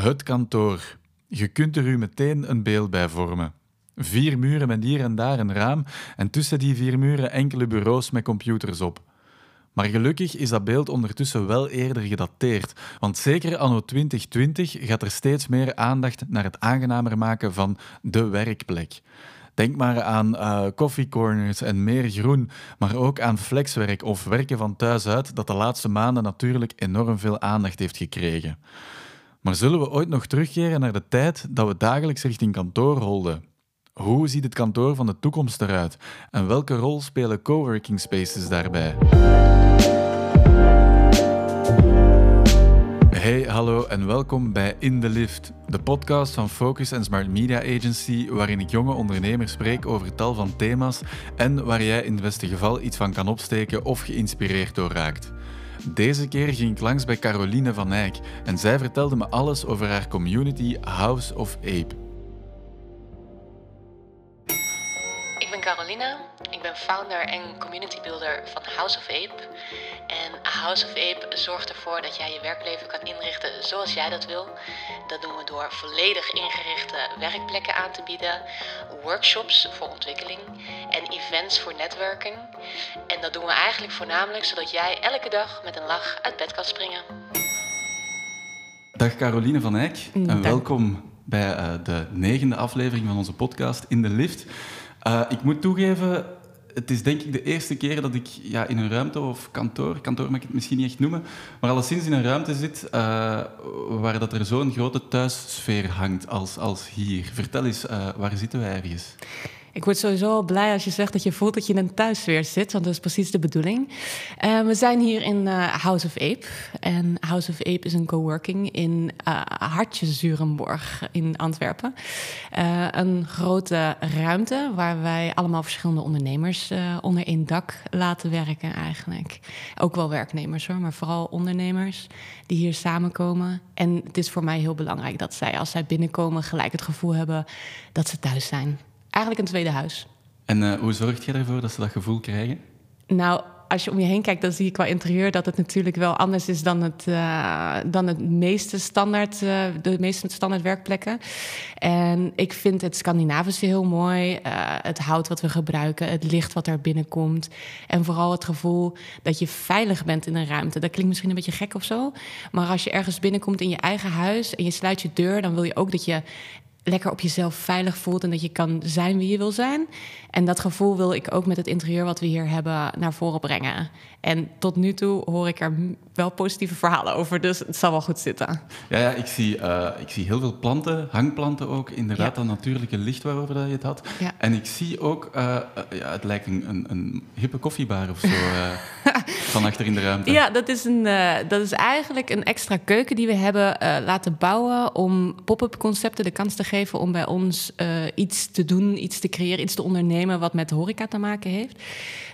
Het kantoor. Je kunt er u meteen een beeld bij vormen. Vier muren met hier en daar een raam en tussen die vier muren enkele bureaus met computers op. Maar gelukkig is dat beeld ondertussen wel eerder gedateerd, want zeker anno 2020 gaat er steeds meer aandacht naar het aangenamer maken van de werkplek. Denk maar aan uh, coffee corners en meer groen, maar ook aan flexwerk of werken van thuis uit, dat de laatste maanden natuurlijk enorm veel aandacht heeft gekregen. Maar zullen we ooit nog terugkeren naar de tijd dat we dagelijks richting kantoor holden? Hoe ziet het kantoor van de toekomst eruit? En welke rol spelen coworking spaces daarbij? Hey, hallo en welkom bij In the Lift, de podcast van Focus en Smart Media Agency, waarin ik jonge ondernemers spreek over tal van thema's en waar jij in het beste geval iets van kan opsteken of geïnspireerd door raakt. Deze keer ging ik langs bij Caroline van Eyck en zij vertelde me alles over haar community House of Ape. Ik ben Caroline, ik ben founder en community builder van House of Ape. En House of Ape zorgt ervoor dat jij je werkleven kan inrichten zoals jij dat wil. Dat doen we door volledig ingerichte werkplekken aan te bieden, workshops voor ontwikkeling en events voor netwerking. En dat doen we eigenlijk voornamelijk zodat jij elke dag met een lach uit bed kan springen. Dag Caroline van Eyck en welkom bij uh, de negende aflevering van onze podcast In de Lift. Uh, ik moet toegeven, het is denk ik de eerste keer dat ik ja, in een ruimte of kantoor, kantoor mag ik het misschien niet echt noemen, maar alleszins in een ruimte zit uh, waar dat er zo'n grote thuissfeer hangt als, als hier. Vertel eens, uh, waar zitten wij ergens? Ik word sowieso blij als je zegt dat je voelt dat je in een thuissfeer zit, want dat is precies de bedoeling. Uh, we zijn hier in uh, House of Ape. En House of Ape is een coworking in uh, Hartje Zurenborg in Antwerpen. een grote ruimte waar wij allemaal verschillende ondernemers onder één dak laten werken eigenlijk. Ook wel werknemers hoor, maar vooral ondernemers die hier samenkomen. En het is voor mij heel belangrijk dat zij als zij binnenkomen gelijk het gevoel hebben dat ze thuis zijn eigenlijk een tweede huis. En uh, hoe zorg je ervoor dat ze dat gevoel krijgen? Nou, als je om je heen kijkt, dan zie je qua interieur dat het natuurlijk wel anders is dan het, uh, dan het meeste standaard, uh, de meeste standaard werkplekken. En ik vind het Scandinavische heel mooi. Uh, het hout wat we gebruiken, het licht wat er binnenkomt. En vooral het gevoel dat je veilig bent in een ruimte. Dat klinkt misschien een beetje gek of zo. Maar als je ergens binnenkomt in je eigen huis en je sluit je deur, dan wil je ook dat je lekker op jezelf veilig voelt en dat je kan zijn wie je wil zijn. En dat gevoel wil ik ook met het interieur wat we hier hebben naar voren brengen. En tot nu toe hoor ik er wel positieve verhalen over, dus het zal wel goed zitten. Ja, ja ik, zie, uh, ik zie heel veel planten, hangplanten ook, inderdaad ja. dat natuurlijke licht waarover dat je het had. Ja. En ik zie ook, uh, uh, ja, het lijkt een, een, een hippe koffiebar of zo, van achter in de ruimte. Ja, dat is, een, dat is eigenlijk een extra keuken die we hebben laten bouwen om pop-up concepten de kans te geven om bij ons iets te doen, iets te creëren, iets te ondernemen wat met horeca te maken heeft.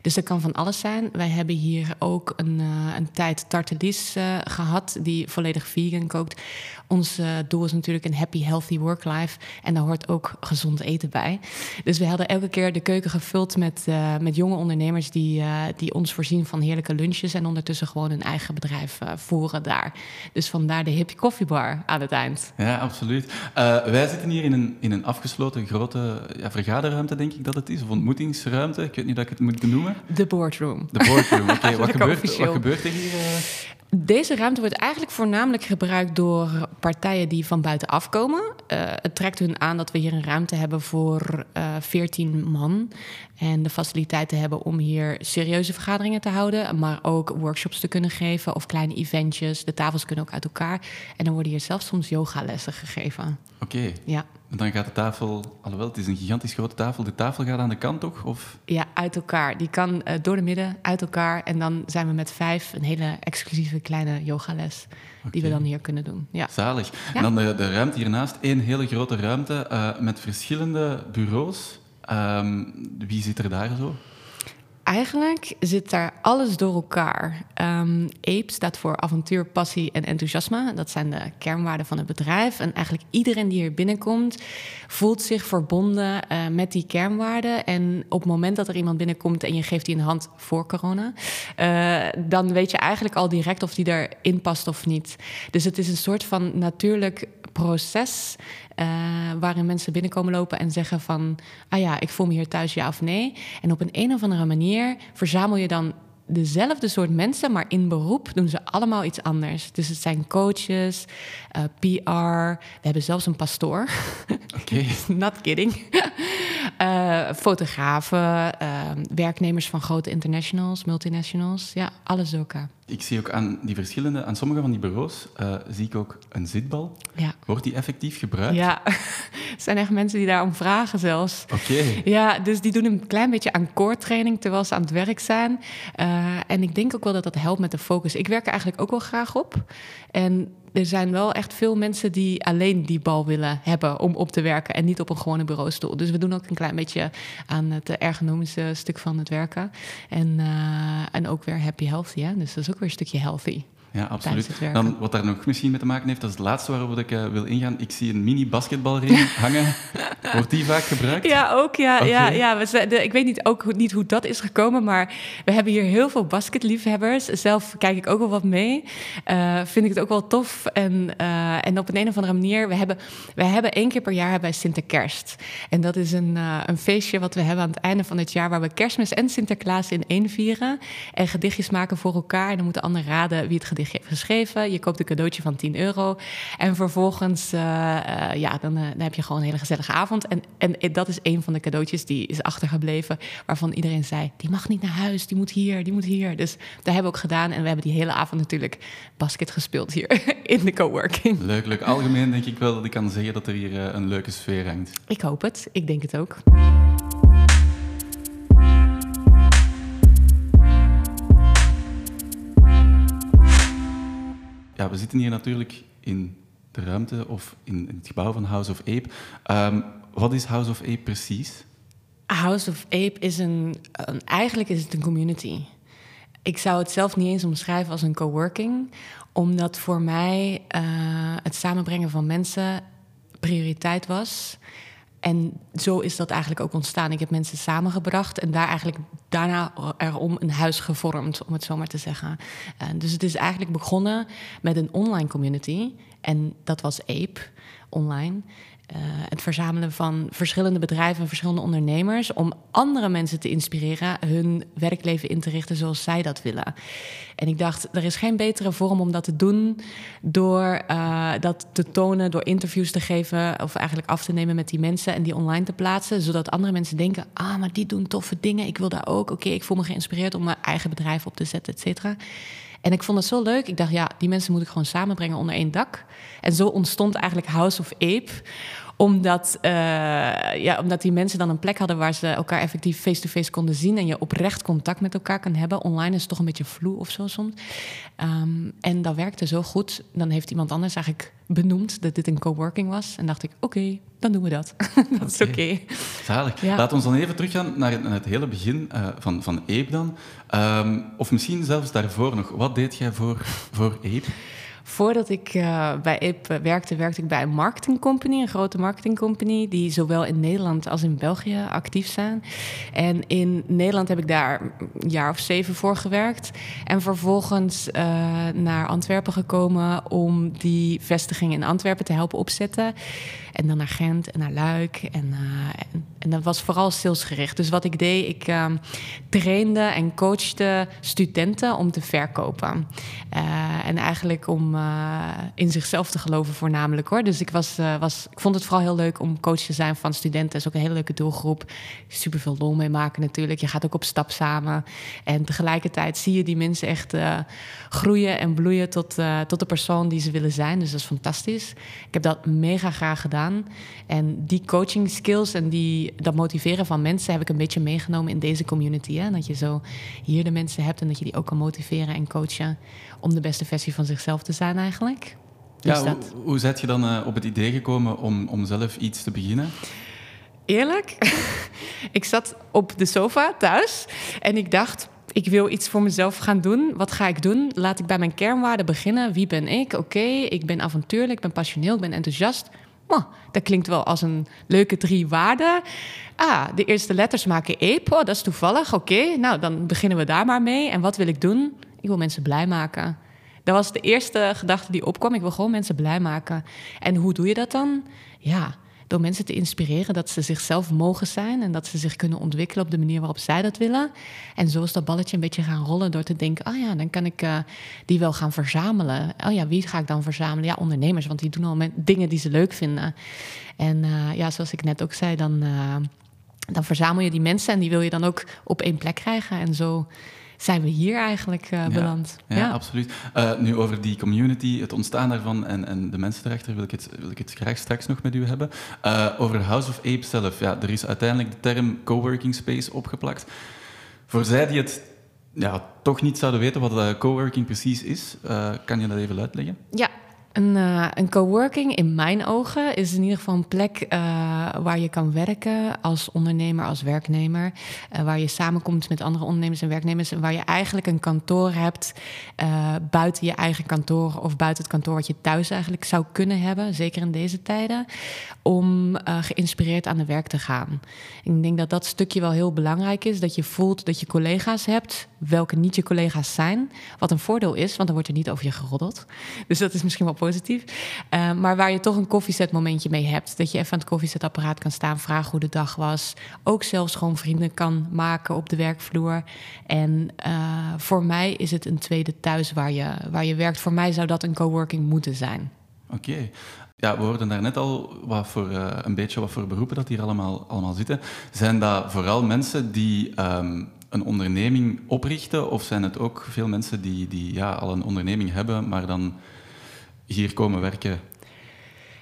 Dus dat kan van alles zijn. Wij hebben hier ook een, uh, een tijd tartelies uh, gehad die volledig vegan kookt. Ons doel is natuurlijk een happy, healthy work-life. En daar hoort ook gezond eten bij. Dus we hadden elke keer de keuken gevuld met, met jonge ondernemers die, die ons voorzien van heerlijke lunches. En ondertussen gewoon hun eigen bedrijf voeren daar. Dus vandaar de hippie koffiebar aan het eind. Ja, absoluut. wij zitten hier in een, in een afgesloten grote ja, vergaderruimte, denk ik dat het is. Of ontmoetingsruimte. Ik weet niet dat ik het moet benoemen. De boardroom. De boardroom, oké. Okay. wat, gebeurt, wat gebeurt er hier? Deze ruimte wordt eigenlijk voornamelijk gebruikt door partijen die van buitenaf komen. Uh, het trekt hun aan dat we hier een ruimte hebben voor uh, 14 man. En de faciliteiten hebben om hier serieuze vergaderingen te houden. Maar ook workshops te kunnen geven of kleine eventjes. De tafels kunnen ook uit elkaar. En dan worden hier zelfs soms yogalessen gegeven. Oké. Okay. Ja. En dan gaat de tafel, alhoewel het is een gigantisch grote tafel, de tafel gaat aan de kant toch? Of? Ja, uit elkaar. Die kan uh, door de midden, uit elkaar. En dan zijn we met vijf een hele exclusieve kleine yogales. Okay. Die we dan hier kunnen doen. Ja. Zalig. Ja? En dan de, de ruimte hiernaast, één hele grote ruimte uh, met verschillende bureaus. Um, wie zit er daar zo? Eigenlijk zit daar alles door elkaar. Um, APE staat voor avontuur, passie en enthousiasme. Dat zijn de kernwaarden van het bedrijf. En eigenlijk iedereen die hier binnenkomt, voelt zich verbonden uh, met die kernwaarden. En op het moment dat er iemand binnenkomt en je geeft die een hand voor corona, uh, dan weet je eigenlijk al direct of die erin past of niet. Dus het is een soort van natuurlijk proces uh, waarin mensen binnenkomen lopen en zeggen van, ah ja, ik voel me hier thuis, ja of nee. En op een een of andere manier verzamel je dan dezelfde soort mensen, maar in beroep doen ze allemaal iets anders. Dus het zijn coaches, uh, PR. We hebben zelfs een pastoor. Oké. Not kidding. uh, fotografen, uh, werknemers van grote internationals, multinationals. Ja, alles elkaar. Ik zie ook aan die verschillende, aan sommige van die bureaus, uh, zie ik ook een zitbal. Ja. Wordt die effectief gebruikt? Ja, er zijn echt mensen die daarom vragen zelfs. Oké. Ja, dus die doen een klein beetje aan core training terwijl ze aan het werk zijn. Uh, en ik denk ook wel dat dat helpt met de focus. Ik werk er eigenlijk ook wel graag op. En er zijn wel echt veel mensen die alleen die bal willen hebben om op te werken en niet op een gewone bureaustoel. Dus we doen ook een klein beetje aan het ergonomische stuk van het werken. En, uh, en ook weer happy healthy. Hè? Dus dat is ook weer een stukje healthy. Ja, absoluut. Dan, wat daar nog misschien mee te maken heeft, dat is het laatste waarop ik uh, wil ingaan. Ik zie een mini-basketbalring hangen. Wordt die vaak gebruikt? Ja, ook. Ja, okay. ja, ja. We, de, ik weet niet, ook niet hoe dat is gekomen, maar we hebben hier heel veel basketliefhebbers. Zelf kijk ik ook wel wat mee. Uh, vind ik het ook wel tof. En, uh, en op een, een of andere manier, we hebben, we hebben één keer per jaar hebben wij Sinterkerst. En dat is een, een feestje wat we hebben aan het einde van het jaar, waar we kerstmis en Sinterklaas in één vieren. En gedichtjes maken voor elkaar. En dan moeten anderen raden wie het gedicht geschreven. Je koopt een cadeautje van 10 euro. En vervolgens, uh, uh, ja, dan, uh, dan, heb je gewoon een hele gezellige avond. En, en dat is een van de cadeautjes die is achtergebleven. Waarvan iedereen zei, die mag niet naar huis, die moet hier, die moet hier. Dus dat hebben we ook gedaan. En we hebben die hele avond natuurlijk basket gespeeld hier in de coworking. Leuk, leuk. Algemeen denk ik wel dat ik kan zeggen dat er hier een leuke sfeer hangt. Ik hoop het. Ik denk het ook. We zitten hier natuurlijk in de ruimte of in, het gebouw van House of Ape. Um, wat is House of Ape precies? House of Ape is een, een, Eigenlijk is het een community. Ik zou het zelf niet eens omschrijven als een coworking, omdat voor mij uh, het samenbrengen van mensen prioriteit was. En zo is dat eigenlijk ook ontstaan. Ik heb mensen samengebracht en daar eigenlijk daarna erom een huis gevormd, om het zo maar te zeggen. Uh, dus het is eigenlijk begonnen met een online community. En dat was Ape online. Uh, het verzamelen van verschillende bedrijven en verschillende ondernemers om andere mensen te inspireren hun werkleven in te richten zoals zij dat willen. En ik dacht, er is geen betere vorm om dat te doen door uh, dat te tonen, door interviews te geven of eigenlijk af te nemen met die mensen en die online te plaatsen, zodat andere mensen denken, ah, maar die doen toffe dingen, ik wil daar ook. Oké, ik voel me geïnspireerd om mijn eigen bedrijf op te zetten, et cetera. En ik vond het zo leuk. Ik dacht, ja, die mensen moet ik gewoon samenbrengen onder één dak. En zo ontstond eigenlijk House of Ape omdat, uh, ja, omdat die mensen dan een plek hadden waar ze elkaar effectief face-to-face konden zien. En je oprecht contact met elkaar kan hebben. Online is het toch een beetje vloe of zo soms. Um, en dat werkte zo goed. Dan heeft iemand anders eigenlijk benoemd dat dit een coworking was. En dacht ik, oké, okay, dan doen we dat. dat is oké. Okay. Zalig. Ja. Laten we ons dan even teruggaan naar het, naar het hele begin uh, van, van Ape dan. Um, of misschien zelfs daarvoor nog. Wat deed jij voor, voor Ape? Voordat ik uh, bij Ape werkte, werkte ik bij een marketingcompany, een grote marketingcompany, die zowel in Nederland als in België actief zijn. En in Nederland heb ik daar een jaar of zeven voor gewerkt. En vervolgens uh, naar Antwerpen gekomen om die vestiging in Antwerpen te helpen opzetten. En dan naar Gent en naar Luik. En, uh, en, en, dat was vooral salesgericht. Dus wat ik deed, ik uh, trainde en coachte studenten om te verkopen. Uh, en eigenlijk om in zichzelf te geloven voornamelijk hoor. Dus ik, was, was, ik vond het vooral heel leuk om coach te zijn van studenten. Dat is ook een hele leuke doelgroep. Super veel lol mee maken natuurlijk. Je gaat ook op stap samen. En tegelijkertijd zie je die mensen echt groeien en bloeien tot, tot de persoon die ze willen zijn. Dus dat is fantastisch. Ik heb dat mega graag gedaan. En die coaching skills en die, dat motiveren van mensen heb ik een beetje meegenomen in deze community. Hè? Dat je zo hier de mensen hebt en dat je die ook kan motiveren en coachen om de beste versie van zichzelf te zijn eigenlijk. Dus ja, dat... hoe, hoe zet je dan uh, op het idee gekomen om, om zelf iets te beginnen? Eerlijk, ik zat op de sofa thuis en ik dacht, ik wil iets voor mezelf gaan doen. Wat ga ik doen? Laat ik bij mijn kernwaarden beginnen. Wie ben ik? Oké, okay, ik ben avontuurlijk, ik ben passioneel, ik ben enthousiast. Oh, dat klinkt wel als een leuke drie waarden. Ah, de eerste letters maken ape. Oh, dat is toevallig. Oké, nou dan beginnen we daar maar mee. En wat wil ik doen? Ik wil mensen blij maken. Dat was de eerste gedachte die opkwam. Ik wil gewoon mensen blij maken. En hoe doe je dat dan? Ja, door mensen te inspireren dat ze zichzelf mogen zijn en dat ze zich kunnen ontwikkelen op de manier waarop zij dat willen. En zo is dat balletje een beetje gaan rollen door te denken: oh ja, dan kan ik uh, die wel gaan verzamelen. Oh ja, wie ga ik dan verzamelen? Ja, ondernemers, want die doen al dingen die ze leuk vinden. En uh, ja, zoals ik net ook zei, dan, uh, dan verzamel je die mensen en die wil je dan ook op één plek krijgen. En zo zijn we hier eigenlijk uh, beland. Ja, ja. absoluut. Uh, nu over die community, het ontstaan daarvan en, en de mensen erachter wil ik, het, wil ik het graag straks nog met u hebben. Uh, over House of Ape zelf. Ja, er is uiteindelijk de term coworking space opgeplakt. Voor zij die het ja, toch niet zouden weten wat coworking precies is, kan je dat even uitleggen? Ja, een, uh, een coworking, in mijn ogen, is in ieder geval een plek uh, waar je kan werken als ondernemer, als werknemer. Uh, waar je samenkomt met andere ondernemers en werknemers. En waar je eigenlijk een kantoor hebt buiten je eigen kantoor of buiten het kantoor wat je thuis eigenlijk zou kunnen hebben, zeker in deze tijden, om geïnspireerd aan de werk te gaan. Ik denk dat dat stukje wel heel belangrijk is. Dat je voelt dat je collega's hebt, welke niet je collega's zijn. Wat een voordeel is, want dan wordt er niet over je geroddeld. Dus dat is misschien wel positief. Uh, maar waar je toch een koffiezetmomentje mee hebt. Dat je even aan het koffiezetapparaat kan staan, vragen hoe de dag was. Ook zelfs gewoon vrienden kan maken op de werkvloer. En uh, voor mij is het een tweede thuis waar je, waar je werkt. Voor mij zou dat een coworking moeten zijn. Oké. Ja, we hoorden daarnet al wat voor, uh, een beetje wat voor beroepen dat hier allemaal, allemaal zitten. Zijn dat vooral mensen die um, een onderneming oprichten? Of zijn het ook veel mensen die, die ja, al een onderneming hebben, maar dan hier komen werken?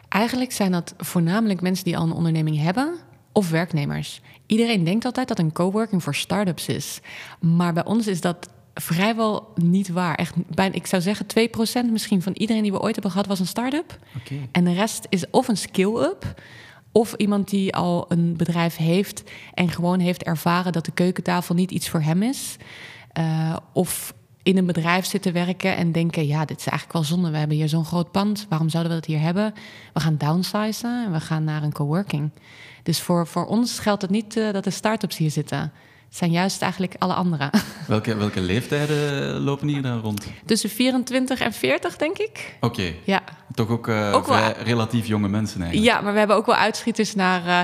Eigenlijk zijn dat voornamelijk mensen die al een onderneming hebben of werknemers. Iedereen denkt altijd dat een coworking voor start-ups is. Maar bij ons is dat vrijwel niet waar. Echt, bijna, ik zou zeggen 2% misschien van iedereen die we ooit hebben gehad was een start-up. Okay. En de rest is of een skill-up of iemand die al een bedrijf heeft en gewoon heeft ervaren dat de keukentafel niet iets voor hem is. Uh, of in een bedrijf zitten werken en denken: ja, dit is eigenlijk wel zonde. We hebben hier zo'n groot pand. Waarom zouden we dat hier hebben? We gaan downsizen en we gaan naar een coworking. Dus voor, voor ons geldt het niet uh, dat de start-ups hier zitten zijn juist eigenlijk alle anderen. Welke, welke leeftijden lopen hier dan rond? Tussen 24 en 40, denk ik. Oké. Okay. Ja. Toch ook, uh, wel... relatief jonge mensen eigenlijk. Ja, maar we hebben ook wel uitschieters naar... Uh,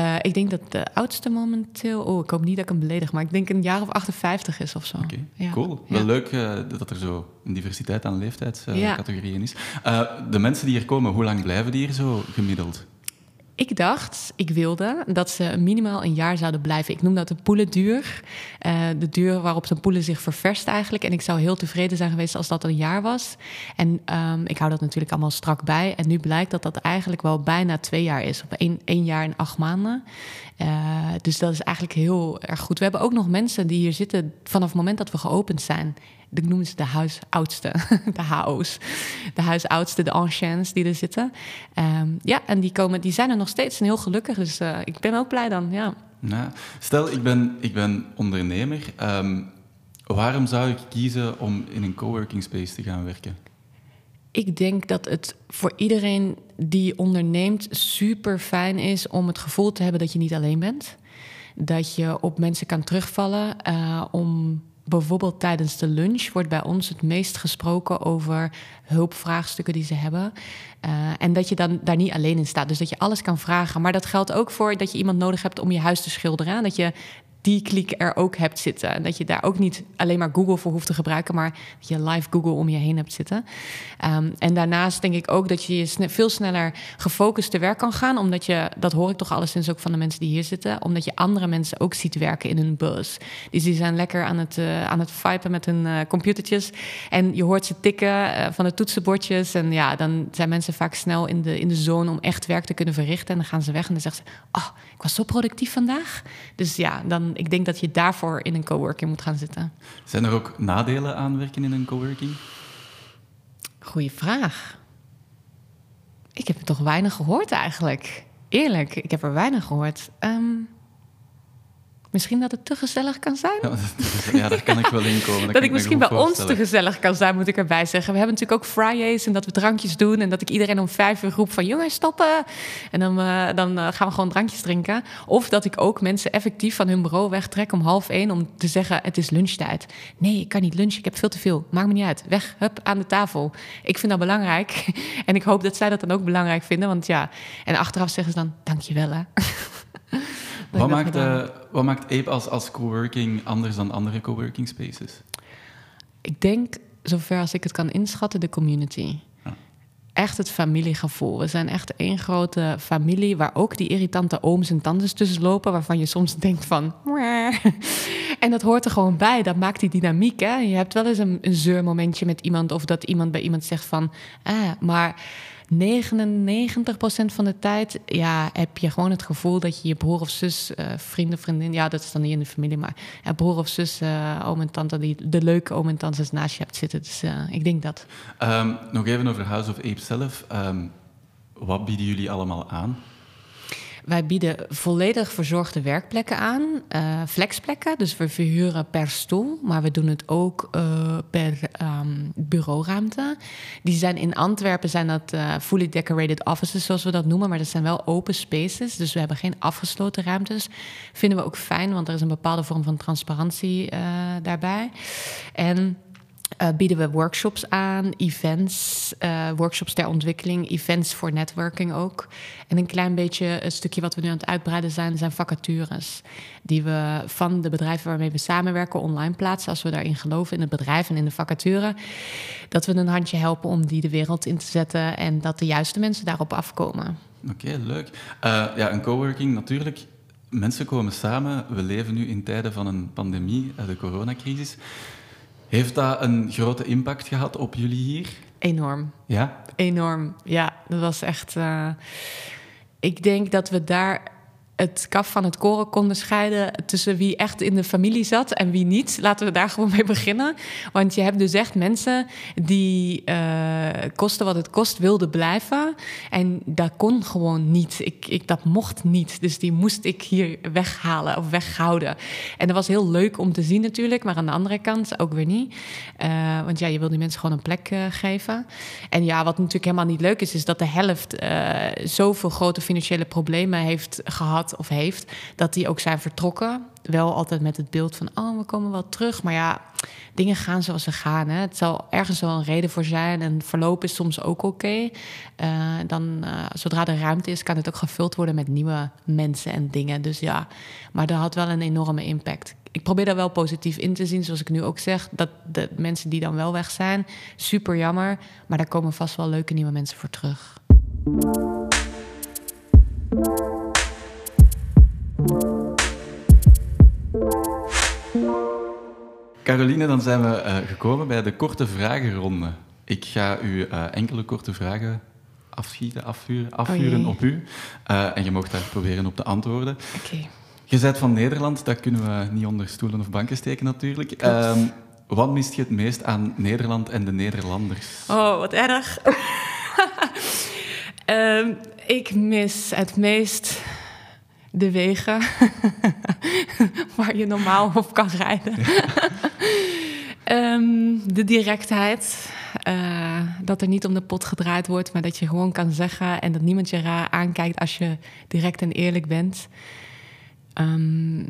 uh, ik denk dat de oudste momenteel... Oh, ik hoop niet dat ik hem beledig, maar ik denk een jaar of 58 is of zo. Oké, okay. ja. cool. Wel leuk dat er zo een diversiteit aan leeftijdscategorieën is. de mensen die hier komen, hoe lang blijven die hier zo gemiddeld? Ik dacht, ik wilde dat ze minimaal een jaar zouden blijven. Ik noem dat de poelenduur. Uh, de duur waarop zo'n poelen zich ververst eigenlijk. En ik zou heel tevreden zijn geweest als dat een jaar was. En um, ik hou dat natuurlijk allemaal strak bij. En nu blijkt dat dat eigenlijk wel bijna twee jaar is. Op één jaar en acht maanden. Uh, dus dat is eigenlijk heel erg goed. We hebben ook nog mensen die hier zitten vanaf het moment dat we geopend zijn ik noem ze de huisoudste, de HO's. De huisoudste, de anciens die er zitten. Um, ja, en die, komen, die zijn er nog steeds en heel gelukkig. Dus uh, ik ben ook blij dan, ja. Nou, stel, ik ben, ik ben ondernemer. Um, waarom zou ik kiezen om in een coworking space te gaan werken? Ik denk dat het voor iedereen die onderneemt super fijn is om het gevoel te hebben dat je niet alleen bent. Dat je op mensen kan terugvallen uh, om bijvoorbeeld tijdens de lunch wordt bij ons het meest gesproken over hulpvraagstukken die ze hebben. Uh, en dat je dan daar niet alleen in staat. Dus dat je alles kan vragen. Maar dat geldt ook voor dat je iemand nodig hebt om je huis te schilderen. Dat je die klik er ook hebt zitten. En dat je daar ook niet alleen maar Google voor hoeft te gebruiken, maar dat je live Google om je heen hebt zitten. Um, en daarnaast denk ik ook dat je, je veel sneller gefocust te werk kan gaan, omdat je, dat hoor ik toch alleszins ook van de mensen die hier zitten, omdat je andere mensen ook ziet werken in hun bus. Dus die zijn lekker aan het, uh, aan het vipen met hun uh, computertjes. En je hoort ze tikken uh, van de toetsenbordjes. En ja, dan zijn mensen vaak snel in de, in de zone om echt werk te kunnen verrichten. En dan gaan ze weg en dan zeggen ze: Oh, ik was zo productief vandaag. Dus ja, dan ik denk dat je daarvoor in een coworking moet gaan zitten. Zijn er ook nadelen aan werken in een coworking? Goeie vraag. Ik heb er toch weinig gehoord eigenlijk. Eerlijk, ik heb er weinig gehoord. Um, Misschien dat het te gezellig kan zijn. Ja, daar kan ik wel in komen. dat ik misschien bij ons te gezellig kan zijn, moet ik erbij zeggen. We hebben natuurlijk ook Fridays en dat we drankjes doen. En dat ik iedereen om vijf uur roep van jongens, stoppen. En dan, eh, dan eh, gaan we gewoon drankjes drinken. Of dat ik ook mensen effectief van hun bureau wegtrek om half één... om te zeggen, het is lunchtijd. Nee, ik kan niet lunchen, ik heb veel te veel. Maakt me niet uit. Weg, hup, aan de tafel. Ik vind dat belangrijk. En ik hoop dat zij dat dan ook belangrijk vinden. Want ja, en achteraf zeggen ze dan, dankjewel hè. Wat maakt, wat maakt Ape als, als coworking anders dan andere coworking spaces? Ik denk, zover als ik het kan inschatten, de community. Ja. Echt het familiegevoel. We zijn echt één grote familie waar ook die irritante ooms en tantes tussen lopen, waarvan je soms denkt van. "Mwah." En dat hoort er gewoon bij. Dat maakt die dynamiek. Hè? Je hebt wel eens een, een zeurmomentje met iemand of dat iemand bij iemand zegt van. Ah, maar 99% van de tijd ja, heb je gewoon het gevoel dat je je broer of zus, eh, vrienden, vriendin, ja, dat is dan niet in de familie, maar ja, broer of zus, eh, oom en tante, die de leuke oom en tantes naast je hebt zitten. Dus eh, ik denk dat. Ehm, nog even over House of Ape zelf. Ehm, wat bieden jullie allemaal aan? Wij bieden volledig verzorgde werkplekken aan, eh, flexplekken. Dus we verhuren per stoel, maar we doen het ook eh, per bureauruimte. Die zijn in Antwerpen zijn dat eh, fully decorated offices, zoals we dat noemen, maar dat zijn wel open spaces. Dus we hebben geen afgesloten ruimtes. Vinden we ook fijn, want er is een bepaalde vorm van transparantie daarbij. En eh, bieden we workshops aan, events, eh, workshops ter ontwikkeling, events voor networking ook. En een klein beetje een stukje wat we nu aan het uitbreiden zijn, zijn vacatures. Die we van de bedrijven waarmee we samenwerken online plaatsen, als we daarin geloven, in het bedrijf en in de vacature. Dat we een handje helpen om die de wereld in te zetten en dat de juiste mensen daarop afkomen. Oké, leuk. Eh, ja, een coworking natuurlijk. Mensen komen samen. We leven nu in tijden van een pandemie, de coronacrisis. Heeft dat een grote impact gehad op jullie hier? Enorm. Ja? Enorm. Ja, dat was echt. eh, ik denk dat we daar het kaf van het koren konden scheiden tussen wie echt in de familie zat en wie niet. Laten we daar gewoon mee beginnen. Want je hebt dus echt mensen die uh, kosten wat het kost wilden blijven. En dat kon gewoon niet. Ik, ik, dat mocht niet. Dus die moest ik hier weghalen of weghouden. En dat was heel leuk om te zien natuurlijk. Maar aan de andere kant ook weer niet. Uh, want ja, je wil die mensen gewoon een plek uh, geven. En ja, wat natuurlijk helemaal niet leuk is... is dat de helft zoveel grote financiële problemen heeft gehad of heeft, dat die ook zijn vertrokken. Wel altijd met het beeld van, oh, we komen wel terug. Maar ja, dingen gaan zoals ze gaan. Hè. Het zal ergens wel een reden voor zijn. En verloop is soms ook oké. Uh, dan, uh, zodra er ruimte is, kan het ook gevuld worden met nieuwe mensen en dingen. Dus ja, maar dat had wel een enorme impact. Ik probeer daar wel positief in te zien, zoals ik nu ook zeg. Dat de mensen die dan wel weg zijn, super jammer. Maar daar komen vast wel leuke nieuwe mensen voor terug. Caroline, dan zijn we uh, gekomen bij de korte vragenronde. Ik ga u uh, enkele korte vragen afschieten, afvuren, afvuren oh op u. Uh, en je mocht daar proberen op te antwoorden. Okay. Je bent van Nederland, dat kunnen we niet onder stoelen of banken steken natuurlijk. Um, wat mist je het meest aan Nederland en de Nederlanders? Oh, wat erg. um, ik mis het meest de wegen waar je normaal op kan rijden. um, de directheid. Uh, dat er niet om de pot gedraaid wordt, maar dat je gewoon kan zeggen en dat niemand je raar aankijkt als je direct en eerlijk bent. Um,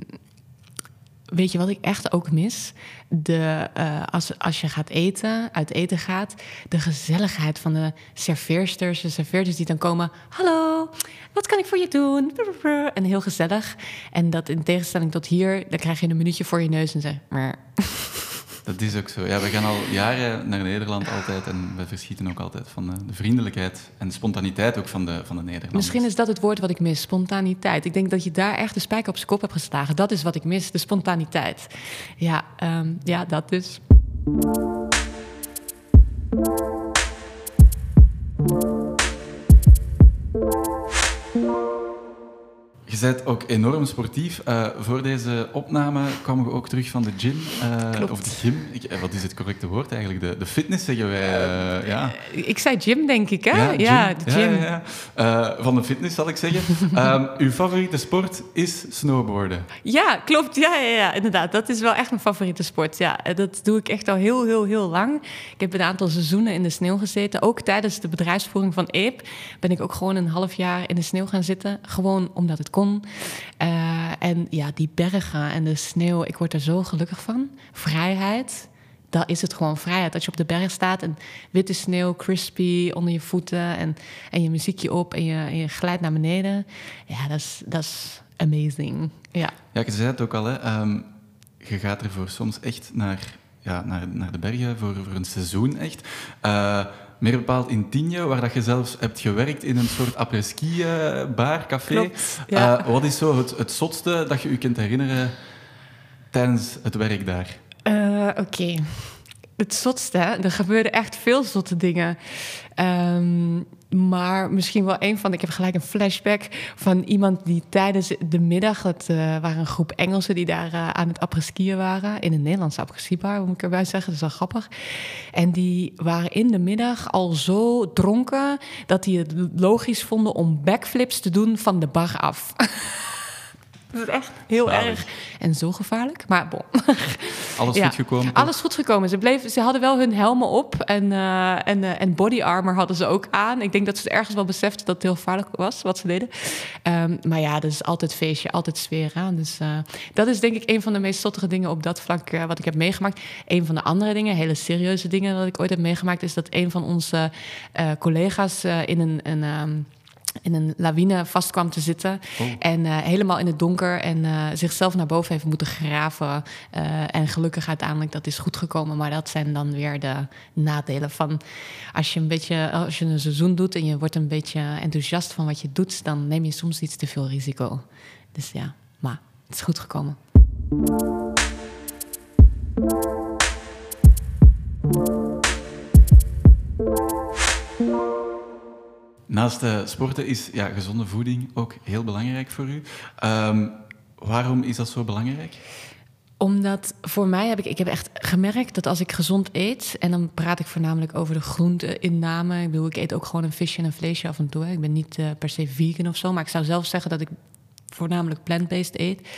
weet je wat ik echt ook mis? De, uh, als, als je gaat eten, uit eten gaat, de gezelligheid van de serveersters, de serveerders die dan komen. Hallo, wat kan ik voor je doen? En heel gezellig. En dat in tegenstelling tot hier, dan krijg je een minuutje voor je neus en zeg. Dat is ook zo. Ja, we gaan al jaren naar Nederland altijd en we verschieten ook altijd van de vriendelijkheid en de spontaniteit ook van de, van de Nederlanders. Misschien is dat het woord wat ik mis, spontaniteit. Ik denk dat je daar echt de spijker op zijn kop hebt geslagen. Dat is wat ik mis, de spontaniteit. Ja, um, ja dat dus. Je bent ook enorm sportief. Uh, voor deze opname kwamen we ook terug van de gym. Uh, of de gym. Ik, eh, wat is het correcte woord eigenlijk? De, de fitness zeggen wij. Uh, ja. Ik zei gym, denk ik, hè? Ja, de gym. Ja, ja, van de fitness, zal ik zeggen. um, uw favoriete sport is snowboarden. Ja, klopt. Ja, ja, ja, inderdaad. Dat is wel echt mijn favoriete sport. Ja, dat doe ik echt al heel, heel, heel lang. Ik heb een aantal seizoenen in de sneeuw gezeten. Ook tijdens de bedrijfsvoering van EEP ben ik ook gewoon een half jaar in de sneeuw gaan zitten. Gewoon omdat het kon. Uh, en ja, die bergen en de sneeuw, ik word er zo gelukkig van. Vrijheid. Dat is het gewoon vrijheid. Als je op de berg staat en witte sneeuw, crispy onder je voeten en, en je muziekje op en je, je glijdt naar beneden. Ja, dat is, dat is amazing. Ja. ja, ik zei het ook al, hè. Um, je gaat ervoor soms echt naar, ja, naar, naar de bergen voor, voor een seizoen echt. Uh, meer bepaald in Tienje, waar dat je zelfs hebt gewerkt in een soort après-ski bar, café. Klopt, ja. uh, wat is zo het, het zotste dat je je kunt herinneren tijdens het werk daar? Uh, Oké. Okay. Het zotste, er gebeurden echt veel zotte dingen. Um, maar misschien wel een van. Ik heb gelijk een flashback van iemand die tijdens de middag. Het uh, waren een groep Engelsen die daar uh, aan het apres-skiën waren. In een Nederlandse apres-ski-bar, moet ik erbij zeggen. Dat is wel grappig. En die waren in de middag al zo dronken. dat die het logisch vonden om backflips te doen van de bar af. Dat is echt heel erg en zo gevaarlijk. Maar bon. Alles goed gekomen? Alles goed gekomen. Ze, bleven, ze hadden wel hun helmen op en, uh, en, uh, en body armor hadden ze ook aan. Ik denk dat ze ergens wel beseften dat het heel gevaarlijk was wat ze deden. Um, maar ja, dat is altijd feestje, altijd sfeer aan. Dus uh, dat is denk ik een van de meest zottige dingen op dat vlak wat ik heb meegemaakt. Een van de andere dingen, hele serieuze dingen dat ik ooit heb meegemaakt, is dat een van onze collega's in een. een um, in een lawine vast kwam te zitten. Oh. En uh, helemaal in het donker en uh, zichzelf naar boven heeft moeten graven. Uh, en gelukkig uiteindelijk dat is goed gekomen. Maar dat zijn dan weer de nadelen van als je een beetje, als je een seizoen doet en je wordt een beetje enthousiast van wat je doet, dan neem je soms iets te veel risico. Dus ja, maar het is goed gekomen. Naast uh, sporten is ja, gezonde voeding ook heel belangrijk voor u. Um, waarom is dat zo belangrijk? Omdat voor mij heb ik, ik heb echt gemerkt dat als ik gezond eet, en dan praat ik voornamelijk over de groenteinname. Ik bedoel, ik eet ook gewoon een visje en een vleesje af en toe. Ik ben niet uh, per se vegan of zo, maar ik zou zelf zeggen dat ik voornamelijk plant-based eet.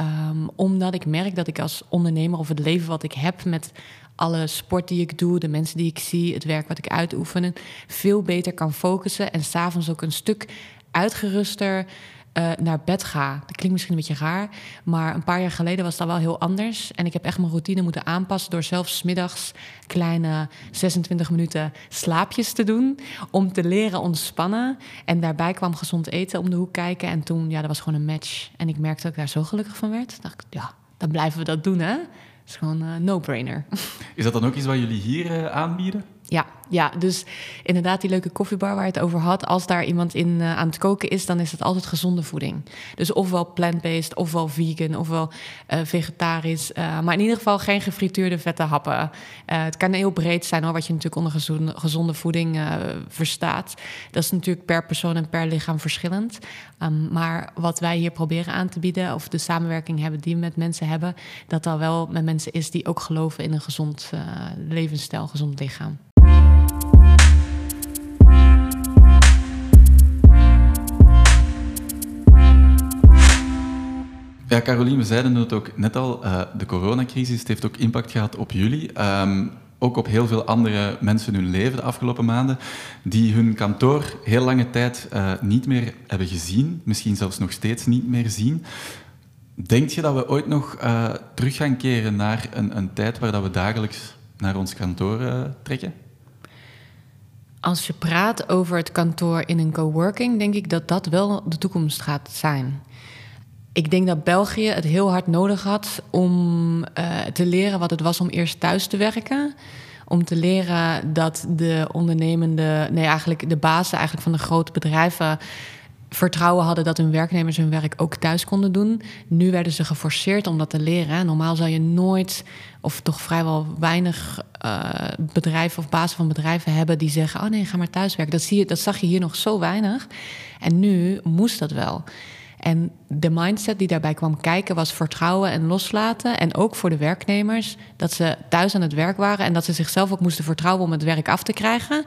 Um, omdat ik merk dat ik als ondernemer of het leven wat ik heb met alle sport die ik doe, de mensen die ik zie, het werk wat ik uitoefen, veel beter kan focussen en s'avonds ook een stuk uitgeruster uh, naar bed ga. Dat klinkt misschien een beetje raar, maar een paar jaar geleden was dat wel heel anders. En ik heb echt mijn routine moeten aanpassen door zelfs middags kleine 26 minuten slaapjes te doen. Om te leren ontspannen. En daarbij kwam gezond eten om de hoek kijken. En toen, ja, dat was gewoon een match. En ik merkte dat ik daar zo gelukkig van werd. dacht ik, ja, dan blijven we dat doen, hè? Is gewoon een uh, no-brainer. Is dat dan ook iets wat jullie hier uh, aanbieden? Ja, ja, dus inderdaad die leuke koffiebar waar je het over had. Als daar iemand in uh, aan het koken is, dan is het altijd gezonde voeding. Dus ofwel plant-based, ofwel vegan, ofwel uh, vegetarisch. Uh, maar in ieder geval geen gefrituurde vette happen. het kan heel breed zijn hoor, wat je natuurlijk onder gezonde, gezonde voeding verstaat. Dat is natuurlijk per persoon en per lichaam verschillend. Um, maar wat wij hier proberen aan te bieden, of de samenwerking hebben die we met mensen hebben, dat dat wel met mensen is die ook geloven in een gezond levensstijl, gezond lichaam. Ja, Caroline, we zeiden het ook net al. Uh, de coronacrisis heeft ook impact gehad op jullie. Um, ook op heel veel andere mensen hun leven de afgelopen maanden, die hun kantoor heel lange tijd uh, niet meer hebben gezien, misschien zelfs nog steeds niet meer zien. Denk je dat we ooit nog uh, terug gaan keren naar een, een, tijd waar dat we dagelijks naar ons kantoor trekken? Als je praat over het kantoor in een coworking, denk ik dat dat wel de toekomst gaat zijn ik denk dat België het heel hard nodig had om uh, te leren wat het was om eerst thuis te werken. Om te leren dat de ondernemende, nee, eigenlijk de bazen eigenlijk van de grote bedrijven vertrouwen hadden dat hun werknemers hun werk ook thuis konden doen. Nu werden ze geforceerd om dat te leren. Normaal zou je nooit, of toch vrijwel weinig uh, bedrijven of bazen van bedrijven hebben die zeggen: Oh nee, ga maar thuiswerken. Dat, zie je, dat zag je hier nog zo weinig. En nu moest dat wel. En de mindset die daarbij kwam kijken was vertrouwen en loslaten. En ook voor de werknemers, dat ze thuis aan het werk waren en dat ze zichzelf ook moesten vertrouwen om het werk af te krijgen.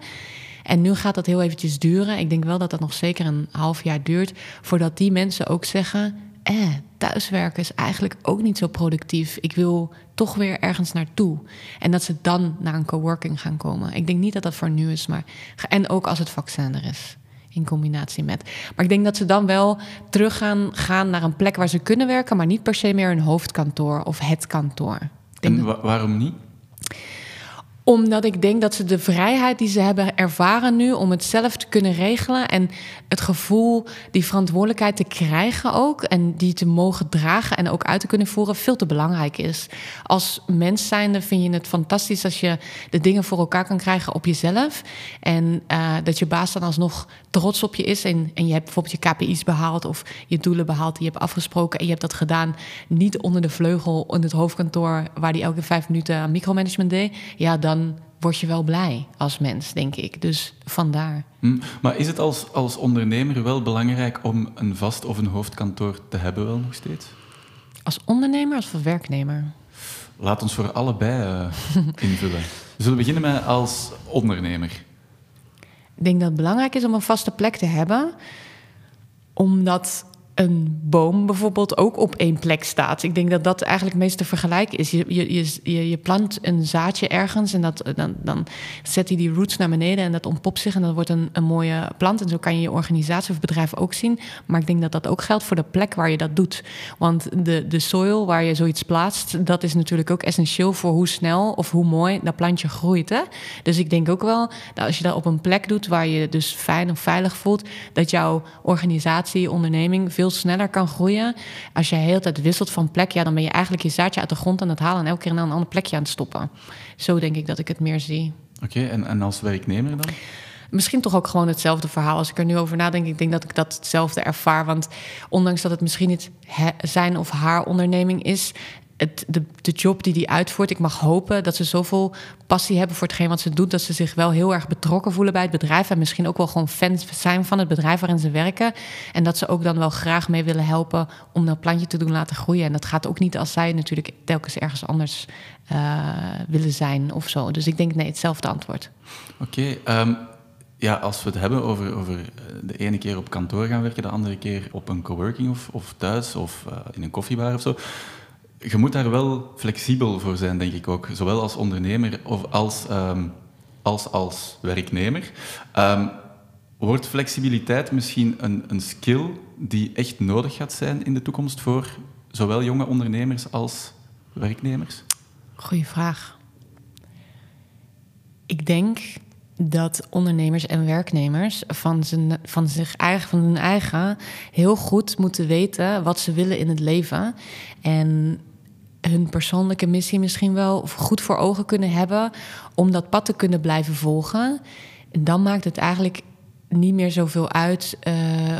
En nu gaat dat heel eventjes duren. Ik denk wel dat dat nog zeker een half jaar duurt voordat die mensen ook zeggen: eh, thuiswerken is eigenlijk ook niet zo productief. Ik wil toch weer ergens naartoe. En dat ze dan naar een coworking gaan komen. Ik denk niet dat dat voor nu is, maar. En ook als het vaccin er is. In combinatie met. Maar ik denk dat ze dan wel terug gaan, gaan naar een plek waar ze kunnen werken, maar niet per se meer een hoofdkantoor of het kantoor. En waarom niet? Omdat ik denk dat ze de vrijheid die ze hebben ervaren nu om het zelf te kunnen regelen en het gevoel die verantwoordelijkheid te krijgen ook en die te mogen dragen en ook uit te kunnen voeren veel te belangrijk is. Als mens zijnde vind je het fantastisch als je de dingen voor elkaar kan krijgen op jezelf en uh, dat je baas dan alsnog trots op je is en, en je hebt bijvoorbeeld je KPI's behaald of je doelen behaald die je hebt afgesproken en je hebt dat gedaan niet onder de vleugel in het hoofdkantoor waar die elke vijf minuten micromanagement deed. Ja, dan dan word je wel blij als mens, denk ik. Dus vandaar. Hm, maar is het als, als ondernemer wel belangrijk om een vast of een hoofdkantoor te hebben, wel nog steeds? Als ondernemer of als werknemer? Laat ons voor allebei uh, invullen. We zullen beginnen met als ondernemer. Ik denk dat het belangrijk is om een vaste plek te hebben, omdat een boom bijvoorbeeld ook op één plek staat. Ik denk dat dat eigenlijk het meest te vergelijken is. Je, je, je, je plant een zaadje ergens en dat, dan, dan zet hij die roots naar beneden en dat ontpopt zich en dat wordt een, een mooie plant. En zo kan je je organisatie of bedrijf ook zien. Maar ik denk dat dat ook geldt voor de plek waar je dat doet. Want de, de soil waar je zoiets plaatst, dat is natuurlijk ook essentieel voor hoe snel of hoe mooi dat plantje groeit. Hè? Dus ik denk ook wel dat als je dat op een plek doet waar je dus fijn en veilig voelt, dat jouw organisatie, onderneming veel veel sneller kan groeien. Als je de hele tijd wisselt van plek, ja, dan ben je eigenlijk je zaadje uit de grond aan het halen en elke keer naar een ander plekje aan het stoppen. Zo denk ik dat ik het meer zie. Oké, en, en als werknemer dan? Misschien toch ook gewoon hetzelfde verhaal. Als ik er nu over nadenk, ik denk dat ik dat hetzelfde ervaar. Want ondanks dat het misschien niet zijn of haar onderneming is, de, de job die die uitvoert, ik mag hopen dat ze zoveel passie hebben voor hetgeen wat ze doet, dat ze zich wel heel erg betrokken voelen bij het bedrijf en misschien ook wel gewoon fans zijn van het bedrijf waarin ze werken. En dat ze ook dan wel graag mee willen helpen om dat plantje te doen laten groeien. En dat gaat ook niet als zij natuurlijk telkens ergens anders uh, willen zijn of zo. Dus ik denk nee, hetzelfde antwoord. Oké, ehm, ja, als we het hebben over, over eh, de ene keer op kantoor gaan werken, de andere keer op een coworking of, of thuis of uh, in een koffiebar of zo je moet daar wel flexibel voor zijn, denk ik ook. Zowel als ondernemer of als, um, als, als werknemer. Um, wordt flexibiliteit misschien een, een skill die echt nodig gaat zijn in de toekomst voor zowel jonge ondernemers als werknemers? Goeie vraag. Ik denk dat ondernemers en werknemers van, van, zich eigen, van hun eigen heel goed moeten weten wat ze willen in het leven. En hun persoonlijke missie misschien wel goed voor ogen kunnen hebben om dat pad te kunnen blijven volgen. En dan maakt het eigenlijk niet meer zoveel uit uh,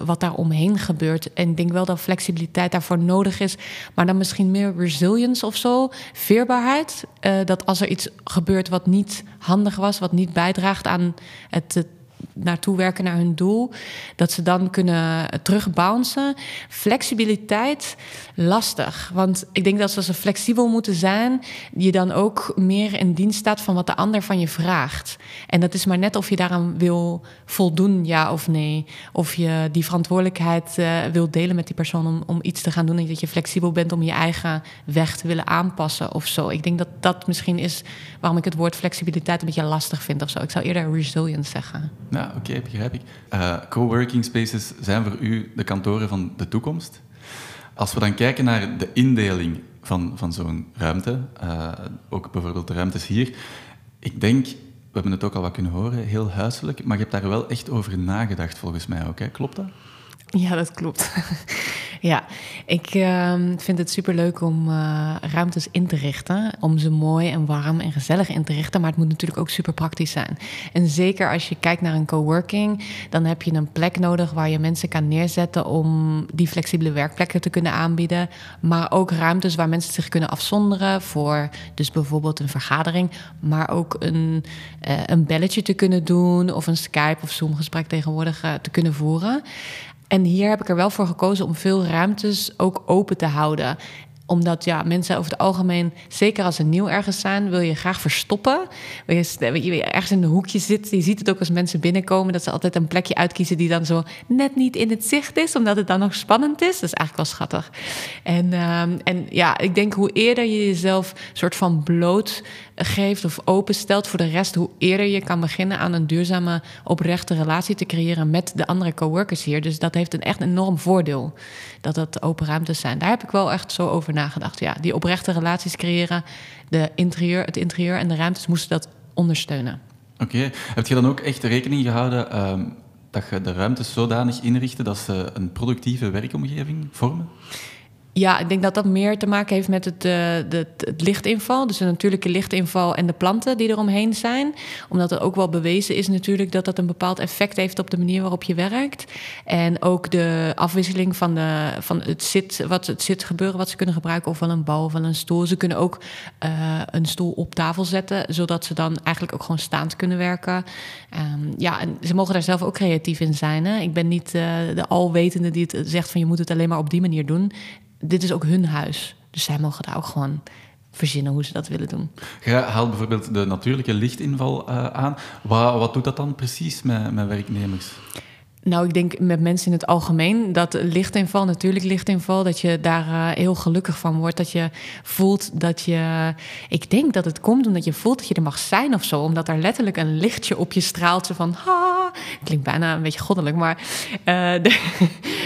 wat daar omheen gebeurt. En ik denk wel dat flexibiliteit daarvoor nodig is. Maar dan misschien meer resilience of zo. Veerbaarheid. Uh, dat als er iets gebeurt wat niet handig was, wat niet bijdraagt aan het naartoe werken naar hun doel, dat ze dan kunnen terugbouncen. Flexibiliteit, lastig. Want ik denk dat ze flexibel moeten zijn, je dan ook meer in dienst staat van wat de ander van je vraagt. En dat is maar net of je daaraan wil voldoen, ja of nee. Of je die verantwoordelijkheid uh, wil delen met die persoon om, om iets te gaan doen. En dat je flexibel bent om je eigen weg te willen aanpassen of zo. Ik denk dat dat misschien is waarom ik het woord flexibiliteit een beetje lastig vind of zo. Ik zou eerder resilience zeggen. Ja, oké, begrijp ik. Uh, coworking spaces zijn voor u de kantoren van de toekomst. Als we dan kijken naar de indeling van, van zo'n ruimte, uh, ook bijvoorbeeld de ruimtes hier, ik denk, we hebben het ook al wat kunnen horen, heel huiselijk, maar je hebt daar wel echt over nagedacht volgens mij ook. Klopt dat? Ja, dat klopt. Ja, ik uh, vind het superleuk om uh, ruimtes in te richten. Om ze mooi en warm en gezellig in te richten. Maar het moet natuurlijk ook super praktisch zijn. En zeker als je kijkt naar een coworking, dan heb je een plek nodig waar je mensen kan neerzetten om die flexibele werkplekken te kunnen aanbieden. Maar ook ruimtes waar mensen zich kunnen afzonderen voor dus bijvoorbeeld een vergadering. Maar ook een, uh, een belletje te kunnen doen of een Skype of Zoom gesprek tegenwoordig uh, te kunnen voeren. En hier heb ik er wel voor gekozen om veel ruimtes ook open te houden omdat ja, mensen over het algemeen, zeker als ze nieuw ergens zijn, wil je graag verstoppen. Wil je, ergens in een hoekje zit. Je ziet het ook als mensen binnenkomen, dat ze altijd een plekje uitkiezen die dan zo net niet in het zicht is, omdat het dan nog spannend is. Dat is eigenlijk wel schattig. En, ehm, en ja, ik denk hoe eerder je jezelf soort van bloot geeft of openstelt voor de rest, hoe eerder je kan beginnen aan een duurzame, oprechte relatie te creëren met de andere coworkers hier. Dus dat heeft een echt enorm voordeel dat dat open ruimtes zijn. Daar heb ik wel echt zo over nagedacht. Ja, die oprechte relaties creëren, de interieur, het interieur en de ruimtes moesten dat ondersteunen. Oké, heb je dan ook echt rekening gehouden ehm, dat je de ruimtes zodanig inrichten dat ze een productieve werkomgeving vormen? Ja, ik denk dat dat meer te maken heeft met het, de, het lichtinval. Dus de natuurlijke lichtinval en de planten die eromheen zijn. Omdat het ook wel bewezen is natuurlijk dat dat een bepaald effect heeft op de manier waarop je werkt. En ook de afwisseling van, de, van het, zit, wat, het zitgebeuren wat ze kunnen gebruiken. Of wel een bal wel een stoel. Ze kunnen ook uh, een stoel op tafel zetten. Zodat ze dan eigenlijk ook gewoon staand kunnen werken. Um, ja, en ze mogen daar zelf ook creatief in zijn. Hè? Ik ben niet de alwetende die het zegt van je moet het alleen maar op die manier doen dit is ook hun huis. Dus zij mogen daar ook gewoon verzinnen hoe ze dat willen doen. Je haalt bijvoorbeeld de natuurlijke lichtinval uh, aan. Wat, wat doet dat dan precies met, met werknemers? Nou, ik denk met mensen in het algemeen dat lichtinval, natuurlijk lichtinval, dat je daar uh, heel gelukkig van wordt. Dat je voelt dat je. Ik denk dat het komt omdat je voelt dat je er mag zijn of zo. Omdat er letterlijk een lichtje op je straalt. Zo van. Ha, klinkt bijna een beetje goddelijk, maar. De,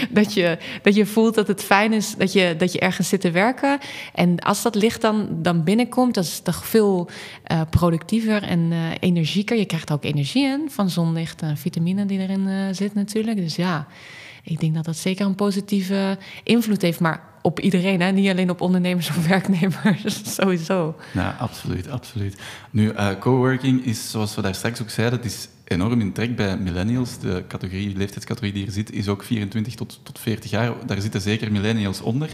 dat, je, dat je voelt dat het fijn is dat je, dat je ergens zit te werken. En als dat licht dan, dan binnenkomt, dat is toch veel uh, productiever en energieker. Je krijgt ook energie in van zonlicht en vitamine die erin zit natuurlijk. Dus ja, ik denk dat dat zeker een positieve invloed heeft. Maar op iedereen, hè? niet alleen op ondernemers of werknemers, sowieso. Ja, absoluut, absoluut. Nu, uh, coworking is, zoals we daar straks ook zeiden, het is enorm in trek bij millennials. De categorie, leeftijdscategorie die er zit, is ook 24 tot, tot 40 jaar. Daar zitten zeker millennials onder.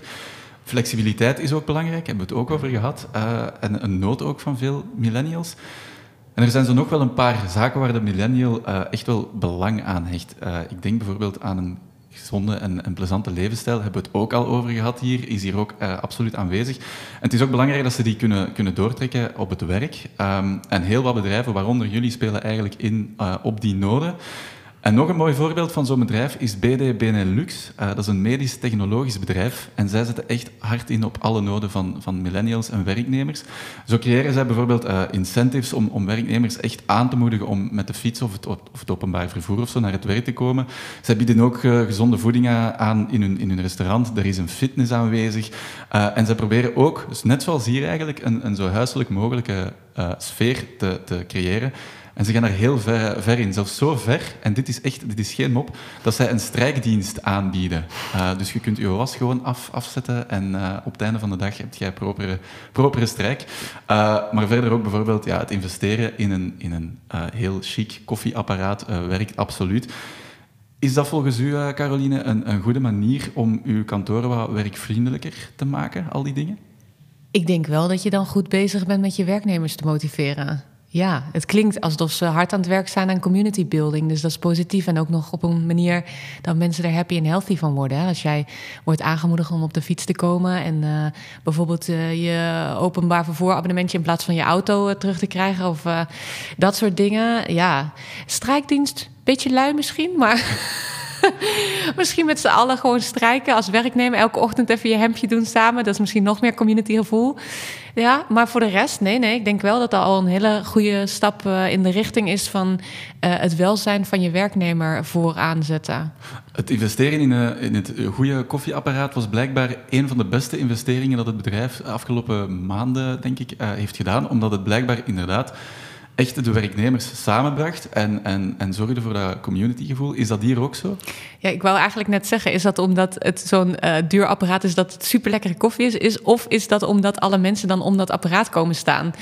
Flexibiliteit is ook belangrijk, hebben we het ook over gehad. Uh, en een nood ook van veel millennials. En er zijn zo nog wel een paar zaken waar de millennial uh, echt wel belang aan hecht. Uh, ik denk bijvoorbeeld aan een gezonde en, en, plezante levensstijl. Hebben we het ook al over gehad hier. Is hier ook uh, absoluut aanwezig. En het is ook belangrijk dat ze die kunnen, kunnen doortrekken op het werk. Um, en heel wat bedrijven, waaronder jullie, spelen eigenlijk in op die noden. En nog een mooi voorbeeld van zo'n bedrijf is BD Benelux. Uh, dat is een medisch-technologisch bedrijf. En zij zetten echt hard in op alle noden van, van millennials en werknemers. Zo creëren zij bijvoorbeeld uh, incentives om, om werknemers echt aan te moedigen om met de fiets of het, of het openbaar vervoer of zo naar het werk te komen. Zij bieden ook uh, gezonde voeding aan in hun, in hun restaurant. Er is een fitness aanwezig. en zij proberen ook, dus net zoals hier eigenlijk, een, een zo huiselijk mogelijke sfeer te, te creëren. En ze gaan er heel ver, ver, in, zelfs zo ver, en dit is echt dit is geen mop, dat zij een strijkdienst aanbieden. Uh, dus je kunt je was gewoon af, afzetten en uh, op het einde van de dag heb je propere, propere strijk. Uh, maar verder ook bijvoorbeeld ja, het investeren in een, in een heel chic koffieapparaat werkt absoluut. Is dat volgens u, Caroline, een, een goede manier om uw kantoor wat werkvriendelijker te maken, al die dingen? Ik denk wel dat je dan goed bezig bent met je werknemers te motiveren. Ja, het klinkt alsof ze hard aan het werk zijn aan community building. Dus dat is positief. En ook nog op een manier dat mensen er happy en healthy van worden. Als jij wordt aangemoedigd om op de fiets te komen. En uh, bijvoorbeeld uh, je openbaar vervoerabonnementje in plaats van je auto uh, terug te krijgen. Of dat soort dingen. Ja, strijkdienst, beetje lui misschien, maar. misschien met z'n allen gewoon strijken als werknemer. Elke ochtend even je hemdje doen samen. Dat is misschien nog meer community gevoel. Ja, maar voor de rest, nee, nee. Ik denk wel dat dat al een hele goede stap uh, in de richting is van uh, het welzijn van je werknemer vooraan zetten. Het investeren in, uh, in het goede koffieapparaat was blijkbaar een van de beste investeringen dat het bedrijf de afgelopen maanden, denk ik, heeft gedaan. Omdat het blijkbaar inderdaad echt de werknemers samenbracht en, en, en zorgde voor dat communitygevoel. Is dat hier ook zo? Ja, ik wou eigenlijk net zeggen, is dat omdat het zo'n uh, duur apparaat is dat het super lekkere koffie is, is? Of is dat omdat alle mensen dan om dat apparaat komen staan?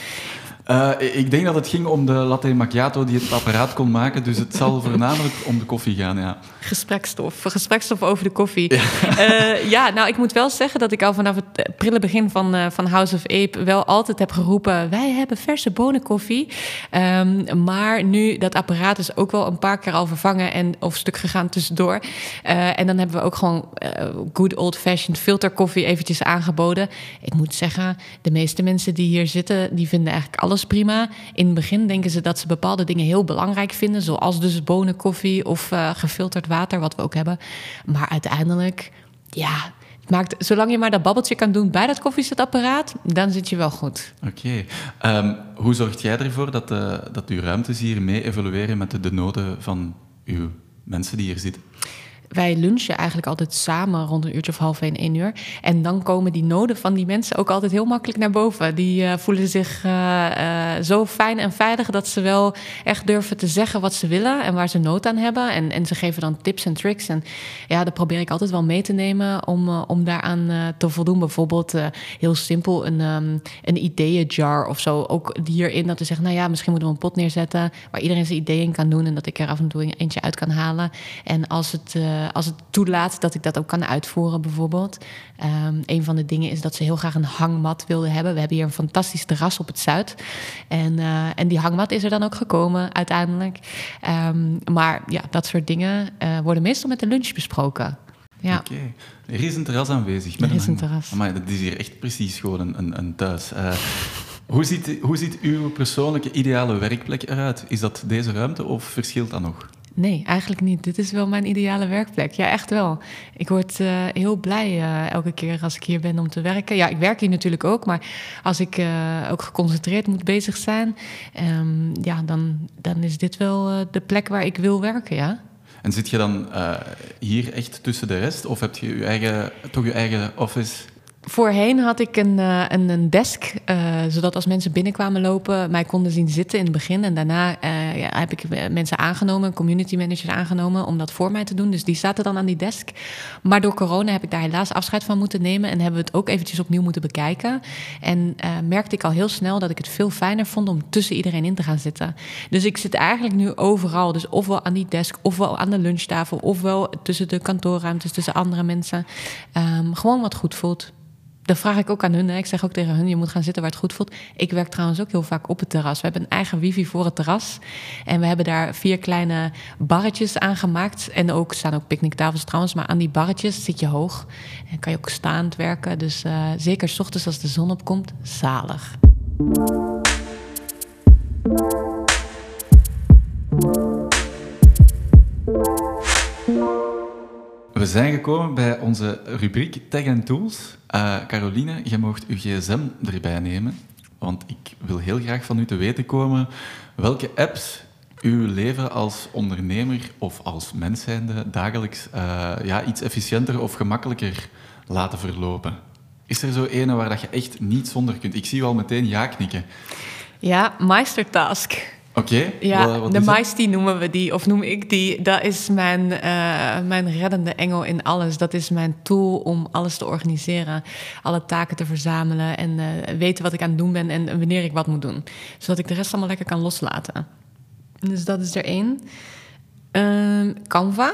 Uh, ik denk dat het ging om de latte macchiato die het apparaat kon maken. Dus het zal voornamelijk om de koffie gaan, ja. Gesprekstof. Gesprekstof over de koffie. Ja, uh, ja nou, ik moet wel zeggen dat ik al vanaf het prille begin van, uh, van House of Ape... wel altijd heb geroepen, wij hebben verse bonenkoffie. Um, maar nu, dat apparaat is ook wel een paar keer al vervangen... en of stuk gegaan tussendoor. en dan hebben we ook gewoon good old-fashioned filterkoffie eventjes aangeboden. Ik moet zeggen, de meeste mensen die hier zitten... die vinden eigenlijk alles prima. In het begin denken ze dat ze bepaalde dingen heel belangrijk vinden, zoals dus bonenkoffie of uh, gefilterd water, wat we ook hebben. Maar uiteindelijk, ja, maakt, zolang je maar dat babbeltje kan doen bij dat koffiezetapparaat, dan zit je wel goed. Oké. Ehm, hoe zorgt jij ervoor dat, uh, dat uw ruimtes hier mee evolueren met de, de noden van uw mensen die hier zitten? Wij lunchen eigenlijk altijd samen rond een uurtje of half één, één uur. En dan komen die noden van die mensen ook altijd heel makkelijk naar boven. Die uh, voelen zich uh, uh, zo fijn en veilig dat ze wel echt durven te zeggen wat ze willen en waar ze nood aan hebben. En, en ze geven dan tips en tricks. En ja, dat probeer ik altijd wel mee te nemen om, om daaraan te voldoen. Bijvoorbeeld heel simpel een, um, een ideeënjar of zo. Ook hierin dat we zeggen, nou ja, misschien moeten we een pot neerzetten waar iedereen zijn ideeën kan doen en dat ik er af en toe eentje uit kan halen. En als het eh, als het toelaat dat ik dat ook kan uitvoeren, bijvoorbeeld. Um, een van de dingen is dat ze heel graag een hangmat wilden hebben. We hebben hier een fantastisch terras op het Zuid. En, uh, en die hangmat is er dan ook gekomen uiteindelijk. Um, maar ja, dat soort dingen uh, worden meestal met de lunch besproken. Ja. Oké. Okay. Er is een terras aanwezig. Met er is een, een terras. Maar dat is hier echt precies gewoon een, een, een thuis. Uh, hoe, ziet, hoe ziet uw persoonlijke ideale werkplek eruit? Is dat deze ruimte of verschilt dat nog? Nee, eigenlijk niet. Dit is wel mijn ideale werkplek. Ja, echt wel. Ik word uh, heel blij uh, elke keer als ik hier ben om te werken. Ja, ik werk hier natuurlijk ook, maar als ik uh, ook geconcentreerd moet bezig zijn, um, ja, dan, dan is dit wel de plek waar ik wil werken, ja. En zit je dan hier echt tussen de rest, of heb je je eigen, toch je eigen office Voorheen had ik een, uh, een, een, desk, uh, zodat als mensen binnenkwamen lopen, mij konden zien zitten in het begin. En daarna uh, ja, heb ik mensen aangenomen, community managers aangenomen, om dat voor mij te doen. Dus die zaten dan aan die desk. Maar door corona heb ik daar helaas afscheid van moeten nemen en hebben we het ook eventjes opnieuw moeten bekijken. En merkte ik al heel snel dat ik het veel fijner vond om tussen iedereen in te gaan zitten. Dus ik zit eigenlijk nu overal. Dus ofwel aan die desk, ofwel aan de lunchtafel, ofwel tussen de kantoorruimtes, tussen andere mensen. Um, gewoon wat goed voelt. Dat vraag ik ook aan hun. Hè. Ik zeg ook tegen hun, je moet gaan zitten waar het goed voelt. Ik werk trouwens ook heel vaak op het terras. We hebben een eigen wifi voor het terras. En we hebben daar vier kleine barretjes aangemaakt. En ook staan ook picknicktafels trouwens. Maar aan die barretjes zit je hoog. En kan je ook staand werken. Dus uh, zeker s ochtends als de zon opkomt, zalig. We zijn gekomen bij onze rubriek Tech and Tools. Uh, Caroline, je mocht uw gsm erbij nemen, want ik wil heel graag van u te weten komen welke apps uw leven als ondernemer of als mens zijnde dagelijks uh, ja, iets efficiënter of gemakkelijker laten verlopen. Is er zo ene waar dat je echt niet zonder kunt? Ik zie u al meteen ja knikken. Ja, Meistertask. Oké. Ja, de Maisty noemen we die, of noem ik die. Dat is mijn, uh, mijn reddende engel in alles. Dat is mijn tool om alles te organiseren. Alle taken te verzamelen en uh, weten wat ik aan het doen ben en wanneer ik wat moet doen. Zodat ik de rest allemaal lekker kan loslaten. Dus dat is er één. Uh, Canva.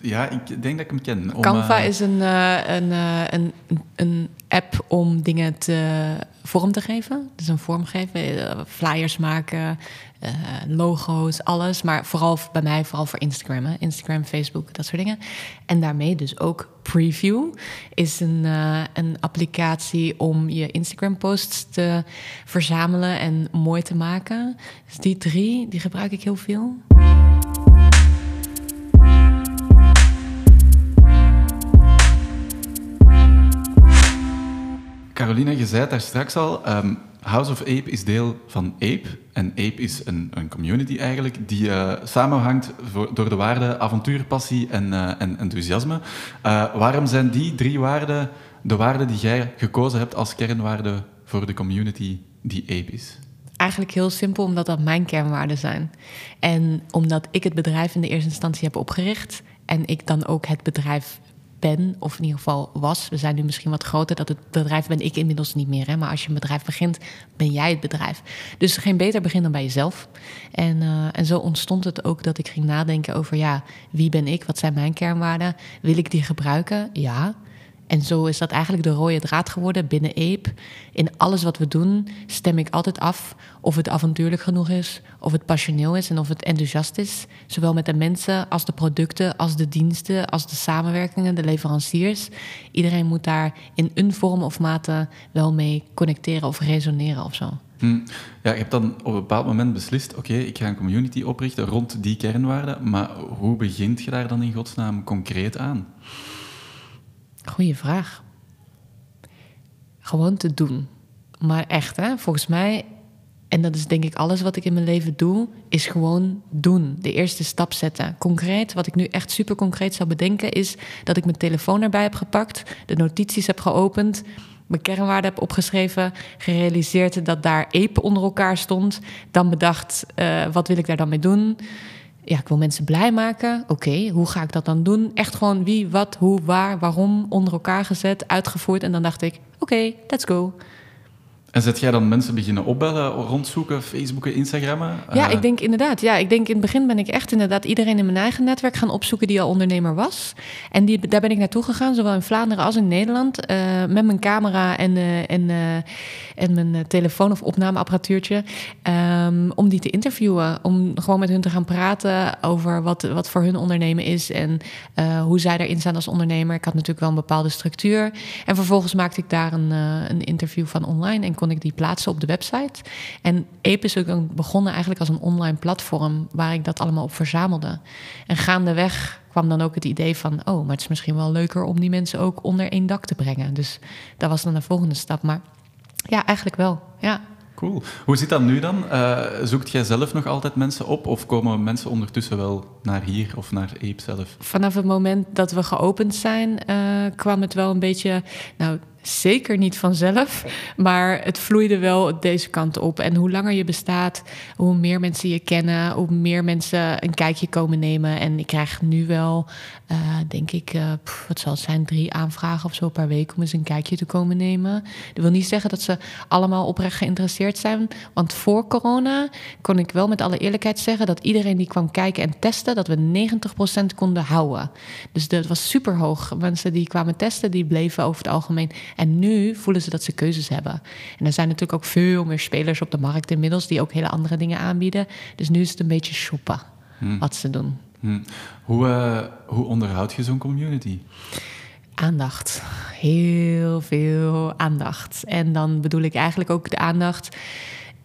Ja, ik denk dat ik hem ken. Om, Canva is een, een, een, een app om dingen te vorm te geven. Dus een vorm geven, eh, flyers maken, uh, logo's, alles. Maar vooral bij mij, vooral voor Instagram. Hè? Instagram, Facebook, dat soort dingen. En daarmee dus ook Preview is een, uh, een applicatie om je Instagram-posts te verzamelen en mooi te maken. Dus die drie, die gebruik ik heel veel. Caroline, je zei daar straks al. Um, House of Ape is deel van Ape. En Ape is een, een community eigenlijk die uh, samenhangt voor, door de waarden avontuur, passie en, uh, en enthousiasme. Uh, waarom zijn die drie waarden de waarden die jij gekozen hebt als kernwaarden voor de community die Ape is? Eigenlijk heel simpel, omdat dat mijn kernwaarden zijn. En omdat ik het bedrijf in de eerste instantie heb opgericht en ik dan ook het bedrijf of in ieder geval was. We zijn nu misschien wat groter, dat het bedrijf ben ik inmiddels niet meer. Hè? Maar als je een bedrijf begint, ben jij het bedrijf. Dus geen beter begin dan bij jezelf. En, uh, en zo ontstond het ook dat ik ging nadenken over, ja, wie ben ik? Wat zijn mijn kernwaarden? Wil ik die gebruiken? Ja. En zo is dat eigenlijk de rode draad geworden binnen Ape. In alles wat we doen stem ik altijd af of het avontuurlijk genoeg is, of het passioneel is en of het enthousiast is. Zowel met de mensen als de producten, als de diensten, als de samenwerkingen, de leveranciers. Iedereen moet daar in een vorm of mate wel mee connecteren of resoneren of zo. Hm. Ja, je hebt dan op een bepaald moment beslist: oké, ik ga een community oprichten rond die kernwaarden. Maar hoe begint je daar dan in godsnaam concreet aan? Goeie vraag. Gewoon te doen. Maar echt, hè? volgens mij, en dat is denk ik alles wat ik in mijn leven doe, is gewoon doen. De eerste stap zetten. Concreet, wat ik nu echt super concreet zou bedenken, is dat ik mijn telefoon erbij heb gepakt, de notities heb geopend, mijn kernwaarde heb opgeschreven, gerealiseerd dat daar ape onder elkaar stond, dan bedacht, uh, wat wil ik daar dan mee doen? Ja, ik wil mensen blij maken. Oké, hoe ga ik dat dan doen? Echt gewoon wie, wat, hoe, waar, waarom onder elkaar gezet, uitgevoerd. En dan dacht ik, oké, let's go. En zet jij dan mensen beginnen opbellen, rondzoeken, Facebooken, Instagrammen? Ja, uh... ik denk inderdaad. Ja, ik denk in het begin ben ik echt inderdaad iedereen in mijn eigen netwerk gaan opzoeken die al ondernemer was. En die, daar ben ik naartoe gegaan, zowel in Vlaanderen als in Nederland. Uh, met mijn camera en, uh, en, en mijn telefoon of opnameapparatuurtje. Um, om die te interviewen. Om gewoon met hun te gaan praten over wat, wat voor hun ondernemen is. En hoe zij erin staan als ondernemer. Ik had natuurlijk wel een bepaalde structuur. En vervolgens maakte ik daar een, een interview van online. En kon ik die plaatsen op de website. En Ape is ook begonnen eigenlijk als een online platform waar ik dat allemaal op verzamelde. En gaandeweg kwam dan ook het idee van, oh, maar het is misschien wel leuker om die mensen ook onder één dak te brengen. Dus dat was dan de volgende stap. Maar ja, eigenlijk wel. Ja. Cool. Hoe zit dat nu dan? Uh, zoekt jij zelf nog altijd mensen op of komen mensen ondertussen wel naar hier of naar Ape zelf? Vanaf het moment dat we geopend zijn, uh, kwam het wel een beetje. Nou, zeker niet vanzelf, maar het vloeide wel deze kant op. En hoe langer je bestaat, hoe meer mensen je kennen, hoe meer mensen een kijkje komen nemen. En ik krijg nu wel, uh, denk ik, uh, wat zal het zijn, drie aanvragen of zo per week om eens een kijkje te komen nemen. Dat wil niet zeggen dat ze allemaal oprecht geïnteresseerd zijn, want voor corona kon ik wel met alle eerlijkheid zeggen dat iedereen die kwam kijken en testen, dat we 90% konden houden. Dus dat was super hoog. Mensen die kwamen testen, die bleven over het algemeen en nu voelen ze dat ze keuzes hebben. En er zijn natuurlijk ook veel meer spelers op de markt inmiddels die ook hele andere dingen aanbieden. Dus nu is het een beetje shoppen hmm. wat ze doen. Hmm. Hoe, uh, hoe onderhoud je zo'n community? Aandacht. Heel veel aandacht. En dan bedoel ik eigenlijk ook de aandacht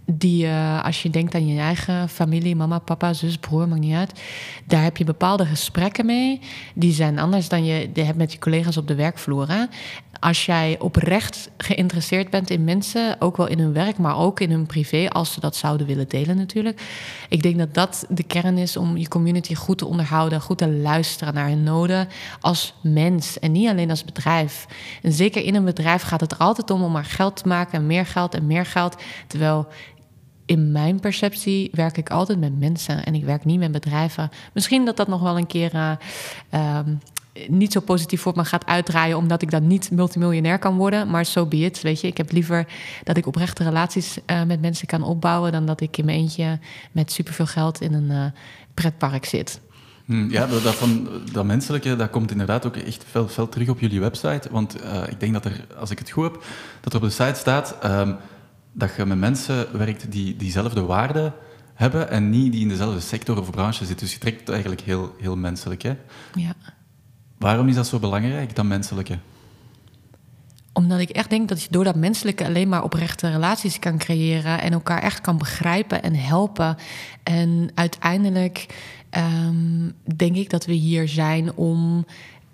die uh, als je denkt aan je eigen familie, mama, papa, zus, broer, maakt niet uit. Daar heb je bepaalde gesprekken mee. Die zijn anders dan je, je hebt met je collega's op de werkvloer. Hè? Als jij oprecht geïnteresseerd bent in mensen, ook wel in hun werk, maar ook in hun privé, als ze dat zouden willen delen natuurlijk. Ik denk dat dat de kern is om je community goed te onderhouden, goed te luisteren naar hun noden als mens en niet alleen als bedrijf. En zeker in een bedrijf gaat het er altijd om om maar geld te maken en meer geld en meer geld. Terwijl in mijn perceptie werk ik altijd met mensen en ik werk niet met bedrijven. Misschien dat dat nog wel een keer uh, um, niet zo positief voor me gaat uitdraaien, omdat ik dan niet multimiljonair kan worden. Maar zo so be it, weet je. Ik heb liever dat ik oprechte relaties uh, met mensen kan opbouwen, dan dat ik in mijn eentje met superveel geld in een uh, pretpark zit. Hmm, ja, dat, dat, van, dat menselijke, dat komt inderdaad ook echt veel, veel terug op jullie website. Want uh, ik denk dat er, als ik het goed heb, dat er op de site staat um, dat je met mensen werkt die diezelfde waarden hebben en niet die in dezelfde sector of branche zitten. Dus je trekt eigenlijk heel, heel menselijk. Hè? Ja. Waarom is dat zo belangrijk, dat menselijke? Omdat ik echt denk dat je door dat menselijke alleen maar oprechte relaties kan creëren en elkaar echt kan begrijpen en helpen. En uiteindelijk um, denk ik dat we hier zijn om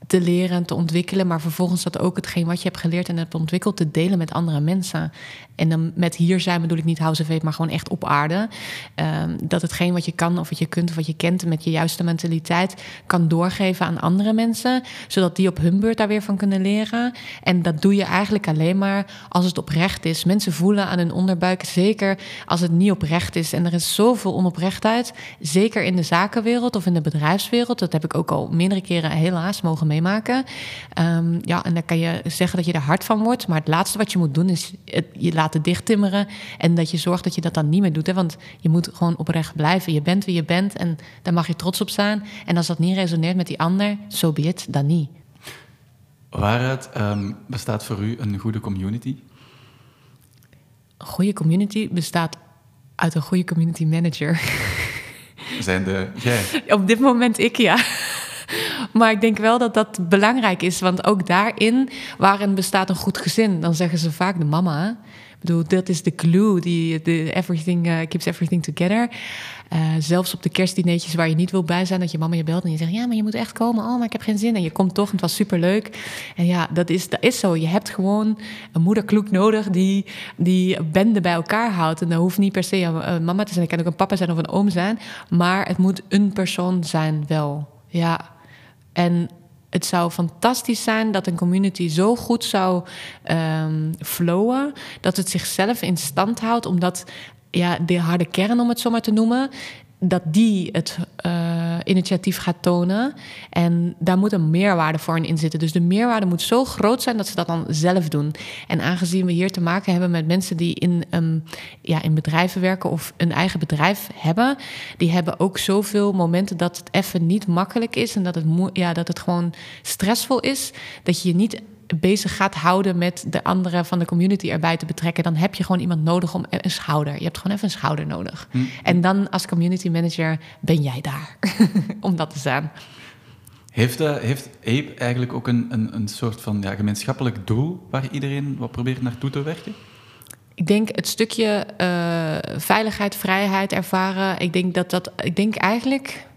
te leren en te ontwikkelen, maar vervolgens dat ook hetgeen wat je hebt geleerd en hebt ontwikkeld te delen met andere mensen. En dan met hier zijn bedoel ik niet house of maar gewoon echt op aarde. Um, dat hetgeen wat je kan of wat je kunt of wat je kent met je juiste mentaliteit kan doorgeven aan andere mensen, zodat die op hun beurt daar weer van kunnen leren. En dat doe je eigenlijk alleen maar als het oprecht is. Mensen voelen aan hun onderbuik, zeker als het niet oprecht is. En er is zoveel onoprechtheid, zeker in de zakenwereld of in de bedrijfswereld. Dat heb ik ook al meerdere keren helaas mogen meemaken meemaken. Ehm, ja, en dan kan je zeggen dat je er hard van wordt. Maar het laatste wat je moet doen is het, je laten dichttimmeren. En dat je zorgt dat je dat dan niet meer doet. Hè? Want je moet gewoon oprecht blijven. Je bent wie je bent en daar mag je trots op zijn. En als dat niet resoneert met die ander, zo so be it, dan niet. Waaruit um, bestaat voor u een goede community? Een goede community bestaat uit een goede community manager. Zijn de jij? Op dit moment ik ja. Maar ik denk wel dat dat belangrijk is, want ook daarin, waarin bestaat een goed gezin, dan zeggen ze vaak de mama. Ik bedoel, dat is de clue, die, de everything uh, keeps everything together. Uh, zelfs op de kerstdineetjes waar je niet wil bij zijn, dat je mama je belt en je zegt: Ja, maar je moet echt komen. Oh, maar ik heb geen zin. En je komt toch en het was superleuk. En ja, dat is, dat is zo. Je hebt gewoon een moederkloek nodig die die bende bij elkaar houdt. En dat hoeft niet per se een mama te zijn. Het kan ook een papa zijn of een oom zijn. Maar het moet een persoon zijn, wel. Ja. En het zou fantastisch zijn dat een community zo goed zou um, flowen dat het zichzelf in stand houdt, omdat ja, de harde kern, om het zo maar te noemen, dat die het uh, initiatief gaat tonen. En daar moet een meerwaarde voor in zitten. Dus de meerwaarde moet zo groot zijn dat ze dat dan zelf doen. En aangezien we hier te maken hebben met mensen die in, um, ja, in bedrijven werken of een eigen bedrijf hebben, die hebben ook zoveel momenten dat het even niet makkelijk is en dat het, ja, dat het gewoon stressvol is. Dat je niet bezig gaat houden met de anderen van de community erbij te betrekken, dan heb je gewoon iemand nodig om een schouder. Je hebt gewoon even een schouder nodig. Hm. En dan als community manager ben jij daar om dat te zijn. Heeft, uh, heeft Ape eigenlijk ook een, een, een soort van ja, gemeenschappelijk doel waar iedereen wat probeert naartoe te werken? Ik denk het stukje uh, veiligheid, vrijheid ervaren. Ik denk dat dat. Ik denk eigenlijk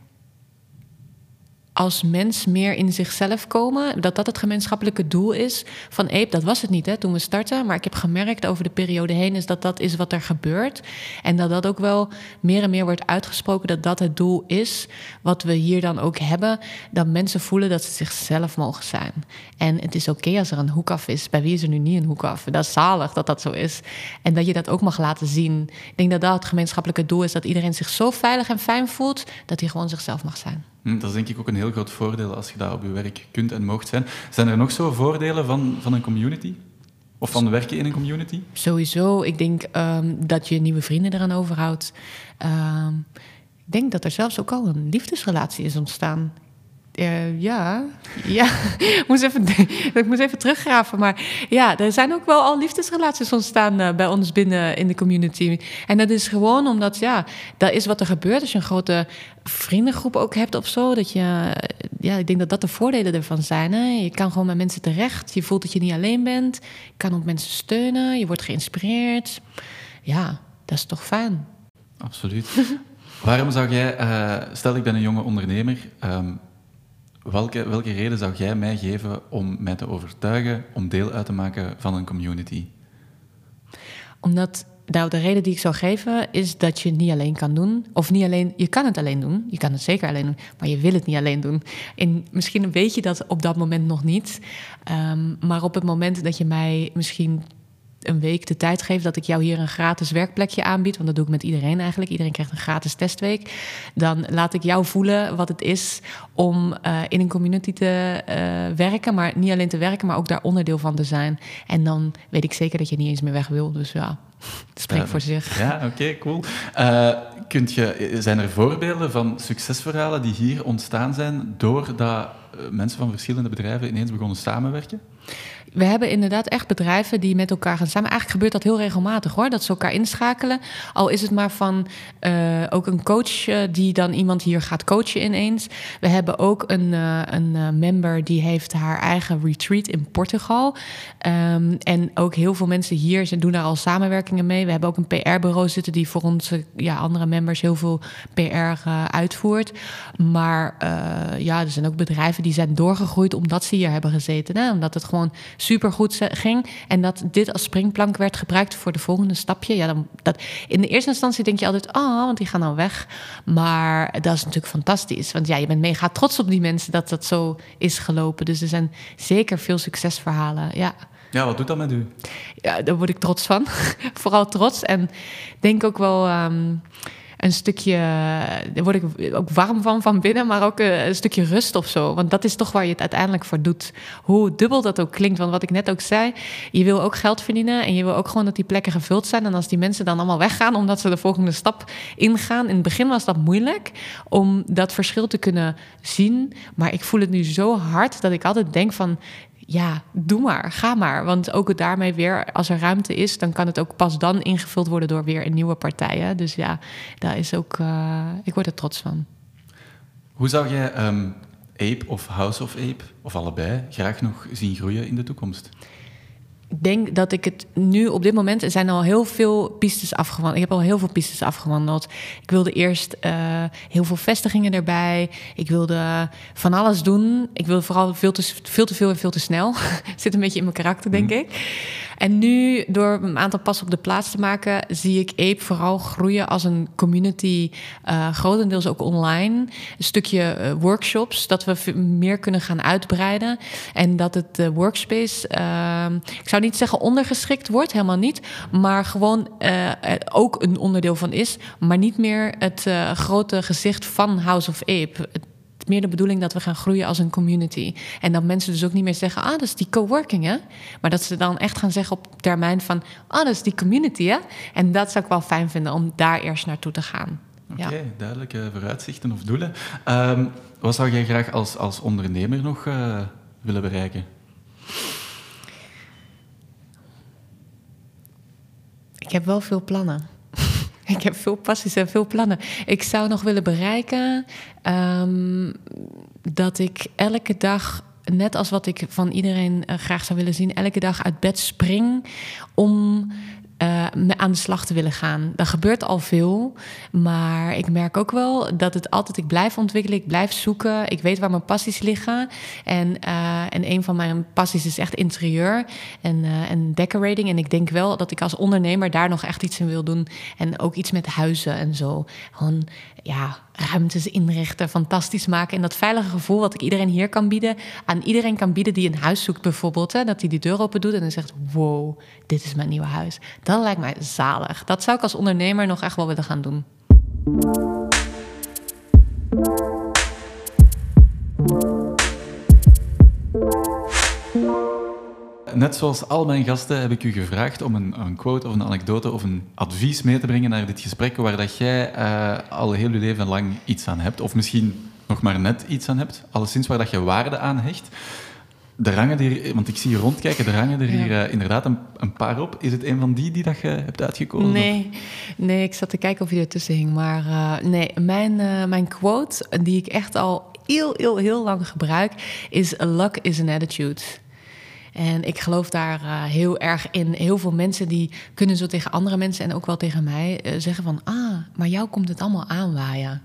als mens meer in zichzelf komen. Dat dat het gemeenschappelijke doel is van Ape. Dat was het niet hè, toen we startten. Maar ik heb gemerkt over de periode heen is dat dat is wat er gebeurt. En dat dat ook wel meer en meer wordt uitgesproken dat dat het doel is. Wat we hier dan ook hebben. Dat mensen voelen dat ze zichzelf mogen zijn. En het is oké als er een hoek af is. Bij wie is er nu niet een hoek af? Dat is zalig dat dat zo is. En dat je dat ook mag laten zien. Ik denk dat dat het gemeenschappelijke doel is. Dat iedereen zich zo veilig en fijn voelt dat hij gewoon zichzelf mag zijn. Hm, dat is denk ik ook een heel groot voordeel als je daar op je werk kunt en mocht zijn. Zijn er nog zo voordelen van, van een community? Of van werken in een community? Sowieso. Ik denk um, dat je nieuwe vrienden eraan overhoudt. Um, ik denk dat er zelfs ook al een liefdesrelatie is ontstaan. Uh, ja, ja. ik, moest even, ik moest even teruggraven. Maar ja, er zijn ook wel al liefdesrelaties ontstaan uh, bij ons binnen in de community. En dat is gewoon omdat, ja, dat is wat er gebeurt als je een grote vriendengroep ook hebt of zo. Dat je, ja, ik denk dat dat de voordelen ervan zijn. Hè? Je kan gewoon met mensen terecht. Je voelt dat je niet alleen bent. Je kan ook mensen steunen. Je wordt geïnspireerd. Ja, dat is toch fijn. Absoluut. Waarom zou jij, stel ik ben een jonge ondernemer... Um, Welke, welke reden zou jij mij geven om mij te overtuigen om deel uit te maken van een community? Omdat nou, de reden die ik zou geven is dat je het niet alleen kan doen. Of niet alleen, je kan het alleen doen. Je kan het zeker alleen doen, maar je wil het niet alleen doen. En misschien weet je dat op dat moment nog niet. Um, maar op het moment dat je mij misschien een week de tijd geef dat ik jou hier een gratis werkplekje aanbied, want dat doe ik met iedereen eigenlijk. Iedereen krijgt een gratis testweek. Dan laat ik jou voelen wat het is om uh, in een community te uh, werken, maar niet alleen te werken, maar ook daar onderdeel van te zijn. En dan weet ik zeker dat je niet eens meer weg wil. Dus ja, het spreekt voor zich. Ja, oké, okay, cool. Kunt je, zijn er voorbeelden van succesverhalen die hier ontstaan zijn doordat mensen van verschillende bedrijven ineens begonnen samenwerken? We hebben inderdaad echt bedrijven die met elkaar gaan samen. Eigenlijk gebeurt dat heel regelmatig hoor, dat ze elkaar inschakelen. Al is het maar van uh, ook een coach uh, die dan iemand hier gaat coachen ineens. We hebben ook een, een member die heeft haar eigen retreat in Portugal. Um, en ook heel veel mensen hier ze doen daar al samenwerkingen mee. We hebben ook een PR-bureau zitten die voor onze ja, andere members heel veel PR uitvoert. Maar ja, er zijn ook bedrijven die zijn doorgegroeid omdat ze hier hebben gezeten. Hè? Omdat het gewoon supergoed ging. En dat dit als springplank werd gebruikt voor de volgende stapje. Ja, dan, dat, in de eerste instantie denk je altijd, oh, want die gaan nou weg. Maar dat is natuurlijk fantastisch. Want ja, je bent mega trots op die mensen dat dat zo is gelopen. Dus er zijn zeker veel succesverhalen. Ja. Ja, wat doet dat met u? Ja, daar word ik trots van. Vooral trots. En denk ook wel. Um, een stukje, daar word ik ook warm van van binnen, maar ook een, een, stukje rust of zo. Want dat is toch waar je het uiteindelijk voor doet. Hoe dubbel dat ook klinkt, want wat ik net ook zei, je wil ook geld verdienen en je wil ook gewoon dat die plekken gevuld zijn. En als die mensen dan allemaal weggaan omdat ze de volgende stap ingaan, in het begin was dat moeilijk om dat verschil te kunnen zien. Maar ik voel het nu zo hard dat ik altijd denk van ja, doe maar, ga maar. Want ook daarmee weer, als er ruimte is, dan kan het ook pas dan ingevuld worden door weer een nieuwe partij. Dus ja, daar is ook, uh, ik word er trots van. Hoe zou jij um, Ape of House of Ape, of allebei, graag nog zien groeien in de toekomst? Ik denk dat ik het nu op dit moment er zijn al heel veel pistes afgewandeld. Ik heb al heel veel pistes afgewandeld. Ik wilde eerst uh, heel veel vestigingen erbij. Ik wilde van alles doen. Ik wilde vooral veel te, veel te veel en veel te snel. Zit een beetje in mijn karakter, denk mm. ik. En nu, door een aantal passen op de plaats te maken, zie ik Ape vooral groeien als een community, uh, grotendeels ook online. Een stukje uh, workshops, dat we meer kunnen gaan uitbreiden. En dat het uh, workspace, ehm, ik zou niet zeggen ondergeschikt wordt, helemaal niet. Maar gewoon ook een onderdeel van is. Maar niet meer het grote gezicht van House of Ape meer de bedoeling dat we gaan groeien als een community. En dat mensen dus ook niet meer zeggen, ah, dat is die coworking, hè? Maar dat ze dan echt gaan zeggen op termijn van, ah, dat is die community, hè? En dat zou ik wel fijn vinden om daar eerst naartoe te gaan. Oké, duidelijke vooruitzichten of doelen. Um, wat zou jij graag als, als ondernemer nog uh, willen bereiken? Ik heb wel veel plannen. Ik heb veel passies en veel plannen. Ik zou nog willen bereiken um, dat ik elke dag, net als wat ik van iedereen uh, graag zou willen zien, elke dag uit bed spring om uh, aan de slag te willen gaan. Er gebeurt al veel, maar ik merk ook wel dat het altijd, ik blijf ontwikkelen, ik blijf zoeken. Ik weet waar mijn passies liggen. En, uh, en een van mijn passies is echt interieur en, uh, en decorating. En ik denk wel dat ik als ondernemer daar nog echt iets in wil doen. En ook iets met huizen en zo. Ja, ruimtes inrichten, fantastisch maken. En dat veilige gevoel wat ik iedereen hier kan bieden, aan iedereen kan bieden die een huis zoekt bijvoorbeeld. Hè, dat hij die deur open doet en dan zegt, wow, dit is mijn nieuwe huis. Dat lijkt mij zalig. Dat zou ik als ondernemer nog echt wel willen gaan doen. Net zoals al mijn gasten heb ik u gevraagd om een, een, quote of een anekdote of een advies mee te brengen naar dit gesprek waar dat jij uh, al heel je leven lang iets aan hebt. Of misschien nog maar net iets aan hebt. Alleszins waar dat je waarde aan hecht. De rangen die, want ik zie je rondkijken, de rangen er hier uh, inderdaad een, een, paar op. Is het een van die die dat je hebt uitgekozen? Nee, nee ik zat te kijken of je ertussen hing. Maar uh, nee, mijn, mijn quote, die ik echt al heel, heel, heel lang gebruik, is: Luck is an attitude. En ik geloof daar uh, heel erg in. Heel veel mensen die kunnen zo tegen andere mensen en ook wel tegen mij uh, zeggen van... ah, maar jou komt het allemaal aanwaaien.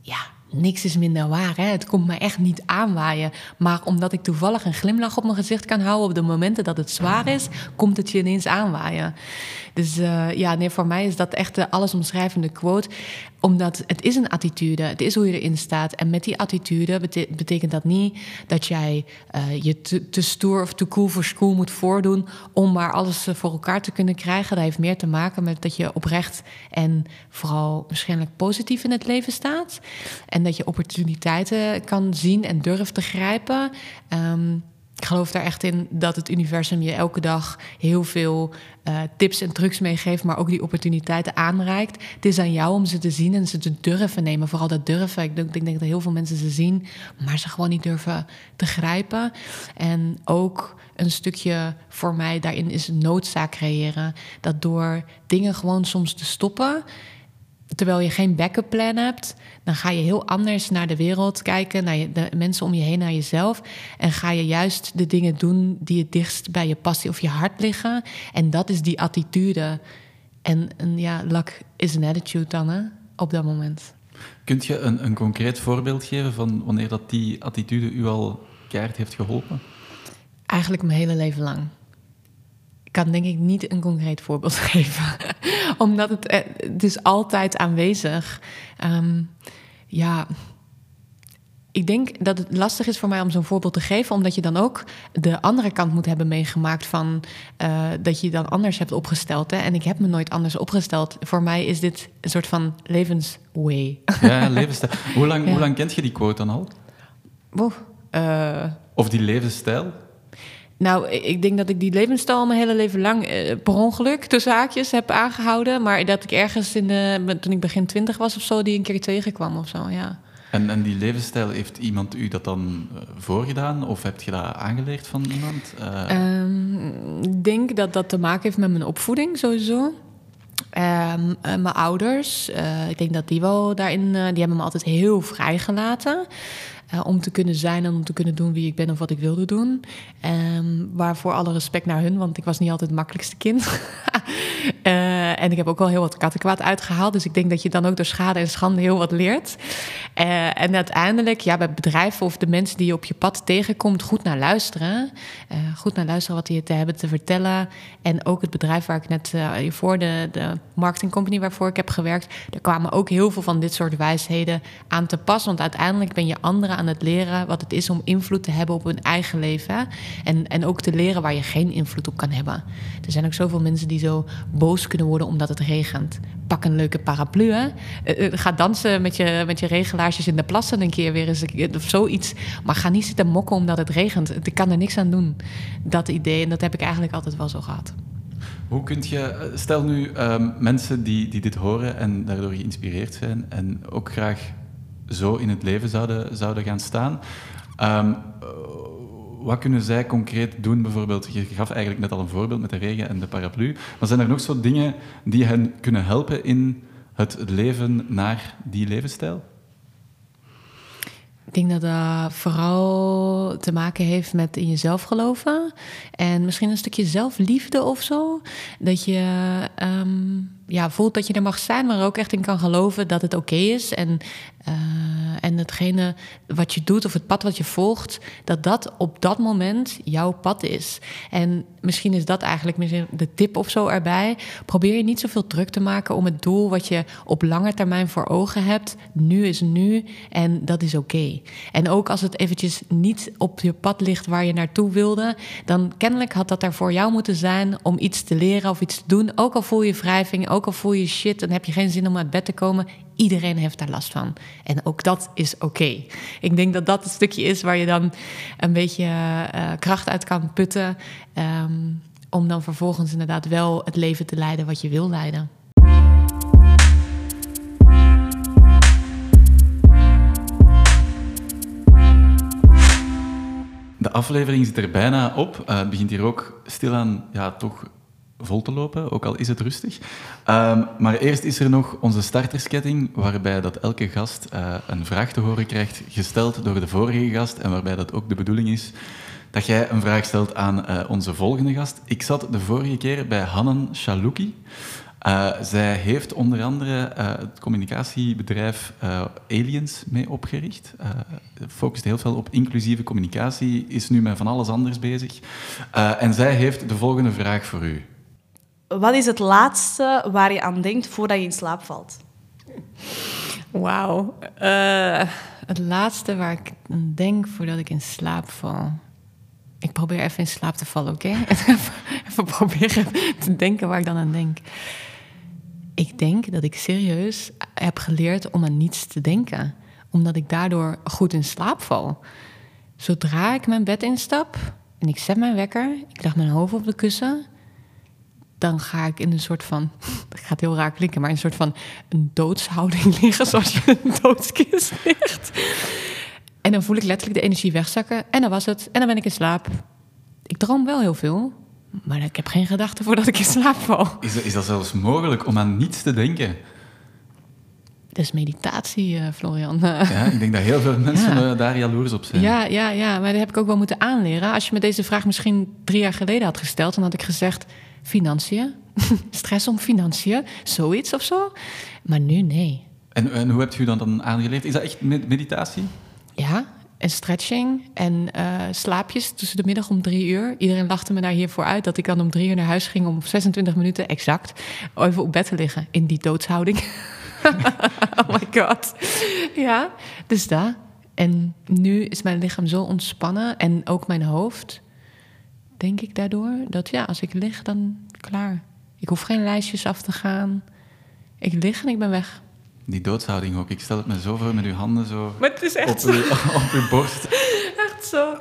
Ja, niks is minder waar. Hè? Het komt me echt niet aanwaaien. Maar omdat ik toevallig een glimlach op mijn gezicht kan houden op de momenten dat het zwaar is, komt het je ineens aanwaaien. Dus uh, ja, nee, voor mij is dat echt de allesomschrijvende quote. Omdat het is een attitude. Het is hoe je erin staat. En met die attitude betekent dat niet dat jij uh, je te, stoer of te cool voor school moet voordoen om maar alles voor elkaar te kunnen krijgen. Dat heeft meer te maken met dat je oprecht en vooral waarschijnlijk positief in het leven staat. En dat je opportuniteiten kan zien en durft te grijpen. Um, ik geloof daar echt in dat het universum je elke dag heel veel uh, tips en trucs meegeeft, maar ook die opportuniteiten aanreikt. Het is aan jou om ze te zien en ze te durven nemen. Vooral dat durven. Ik denk, ik denk dat heel veel mensen ze zien, maar ze gewoon niet durven te grijpen. En ook een stukje voor mij daarin is noodzaak creëren. Dat door dingen gewoon soms te stoppen terwijl je geen backup plan hebt, dan ga je heel anders naar de wereld kijken, naar je, de mensen om je heen, naar jezelf. En ga je juist de dingen doen die het dichtst bij je passie of je hart liggen. En dat is die attitude. En, en ja, luck is een attitude dan, hè, op dat moment. Kunt je een, een concreet voorbeeld geven van wanneer dat die attitude u al keihard heeft geholpen? Eigenlijk mijn hele leven lang kan denk ik niet een concreet voorbeeld geven. Omdat het, eh, het is altijd aanwezig. Um, ja, ik denk dat het lastig is voor mij om zo'n voorbeeld te geven, omdat je dan ook de andere kant moet hebben meegemaakt van uh, dat je dan anders hebt opgesteld. Hè? En ik heb me nooit anders opgesteld. Voor mij is dit een soort van levensway. Ja, levensstijl. Hoe lang, hoe lang kent je die quote dan al? Uh... Of die levensstijl? Nou, ik denk dat ik die levensstijl mijn hele leven lang uh, per ongeluk tussen haakjes heb aangehouden. Maar dat ik ergens in de, toen ik begin twintig was of zo, die een keer tegenkwam of zo, ja. En, en die levensstijl, heeft iemand u dat dan uh, voorgedaan? Of heb je dat aangeleerd van iemand? Uh... Um, ik denk dat dat te maken heeft met mijn opvoeding sowieso. Um, mijn ouders, ik denk dat die wel daarin, die hebben me altijd heel vrijgelaten. Uh, om te kunnen zijn en om te kunnen doen wie ik ben of wat ik wilde doen. Um, waarvoor alle respect naar hun, want ik was niet altijd het makkelijkste kind. uh, en ik heb ook wel heel wat kattenkwaad uitgehaald. Dus ik denk dat je dan ook door schade en schande heel wat leert. Uh, en uiteindelijk, ja, bij bedrijven of de mensen die je op je pad tegenkomt, goed naar luisteren. goed naar luisteren wat die te hebben te vertellen. En ook het bedrijf waar ik net hiervoor, de, de marketingcompany waarvoor ik heb gewerkt, daar kwamen ook heel veel van dit soort wijsheden aan te pas. Want uiteindelijk ben je anderen aan het leren wat het is om invloed te hebben op hun eigen leven. En, en ook te leren waar je geen invloed op kan hebben. Er zijn ook zoveel mensen die zo boos kunnen worden omdat het regent. Pak een leuke paraplu. Hè? Uh, ga dansen met je, met je regelaarsjes in de plassen een keer weer eens of zoiets. Maar ga niet zitten mokken omdat het regent. Ik kan er niks aan doen. Dat idee. En dat heb ik eigenlijk altijd wel zo gehad. Hoe kun je, stel nu um, mensen die, die dit horen en daardoor geïnspireerd zijn en ook graag zo in het leven zouden, zouden gaan staan. Um, wat kunnen zij concreet doen? Bijvoorbeeld, je gaf eigenlijk net al een voorbeeld met de regen en de paraplu. Maar zijn er nog zo dingen die hen kunnen helpen in het leven naar die levensstijl? Ik denk dat dat vooral te maken heeft met in jezelf geloven. En misschien een stukje zelfliefde of zo. Dat je um, ja, voelt dat je er mag zijn, maar ook echt in kan geloven dat het oké is. En, uh, en hetgene wat je doet of het pad wat je volgt, dat dat op dat moment jouw pad is. En misschien is dat eigenlijk de tip of zo erbij. Probeer je niet zoveel druk te maken om het doel wat je op lange termijn voor ogen hebt. Nu is nu en dat is oké. En ook als het eventjes niet op je pad ligt waar je naartoe wilde, dan kennelijk had dat er voor jou moeten zijn om iets te leren of iets te doen. Ook al voel je wrijving, ook al voel je shit en heb je geen zin om uit bed te komen. Iedereen heeft daar last van. En ook dat is oké. Ik denk dat dat het stukje is waar je dan een beetje uh, kracht uit kan putten. Um, om dan vervolgens inderdaad wel het leven te leiden wat je wil leiden. De aflevering zit er bijna op. Het begint hier ook stilaan ja, toch vol te lopen, ook al is het rustig. Um, maar eerst is er nog onze startersketting, waarbij dat elke gast uh, een vraag te horen krijgt, gesteld door de vorige gast, en waarbij dat ook de bedoeling is dat jij een vraag stelt aan uh, onze volgende gast. Ik zat de vorige keer bij Hannen Chalouki. Uh, zij heeft onder andere het communicatiebedrijf Aliens mee opgericht. focust heel veel op inclusieve communicatie, is nu met van alles anders bezig. en zij heeft de volgende vraag voor u. Wat is het laatste waar je aan denkt voordat je in slaap valt? Wauw. het laatste waar ik aan denk voordat ik in slaap val. Ik probeer even in slaap te vallen, oké? Even proberen te denken waar ik dan aan denk. Ik denk dat ik serieus heb geleerd om aan niets te denken. Omdat ik daardoor goed in slaap val. Zodra ik mijn bed instap en ik zet mijn wekker, ik leg mijn hoofd op de kussen, dan ga ik in een soort van, dat gaat heel raar klinken, maar in een soort van een doodshouding liggen, zoals je een doodskist ligt. En dan voel ik letterlijk de energie wegzakken en dan was het. En dan ben ik in slaap. Ik droom wel heel veel, maar ik heb geen gedachten voordat ik in slaap val. Is, is dat zelfs mogelijk om aan niets te denken? Dat is meditatie, uh, Florian. Ja, ik denk dat heel veel mensen ja. daar jaloers op zijn. Ja, ja, ja, maar dat heb ik ook wel moeten aanleren. Als je me deze vraag misschien drie jaar geleden had gesteld, dan had ik gezegd: financiën, stress om financiën, zoiets of zo. Maar nu nee. En, en hoe hebt u dan, dan aangeleerd? Is dat echt meditatie? Ja, en stretching en uh, slaapjes tussen de middag om drie uur. Iedereen lachte me daar hiervoor uit dat ik dan om drie uur naar huis ging om 26 minuten exact even op bed te liggen in die doodshouding. oh my god. Ja, dus daar. En nu is mijn lichaam zo ontspannen en ook mijn hoofd, denk ik daardoor, dat ja, als ik lig, dan klaar. Ik hoef geen lijstjes af te gaan. Ik lig en ik ben weg. Die doodshouding ook. Ik stel het me zo voor met uw handen zo Maar het is echt op zo. uw, op uw borst. Echt zo.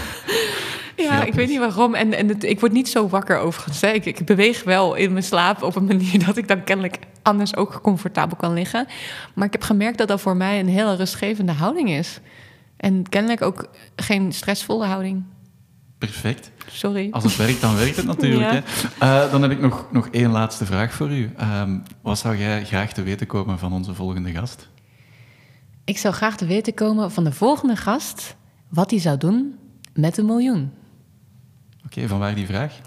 ja, ik weet niet waarom. En, en het, ik word niet zo wakker overigens. hè. Ik, ik beweeg wel in mijn slaap op een manier dat ik dan kennelijk anders ook comfortabel kan liggen. Maar ik heb gemerkt dat dat voor mij een hele rustgevende houding is. En kennelijk ook geen stressvolle houding. Perfect. Sorry. Als het werkt, dan werkt het natuurlijk. Ja. Hè? Eh, dan heb ik nog, nog één laatste vraag voor u. Ehm, wat zou jij graag te weten komen van onze volgende gast? Ik zou graag te weten komen van de volgende gast wat hij zou doen met een miljoen. Oké, van waar die vraag?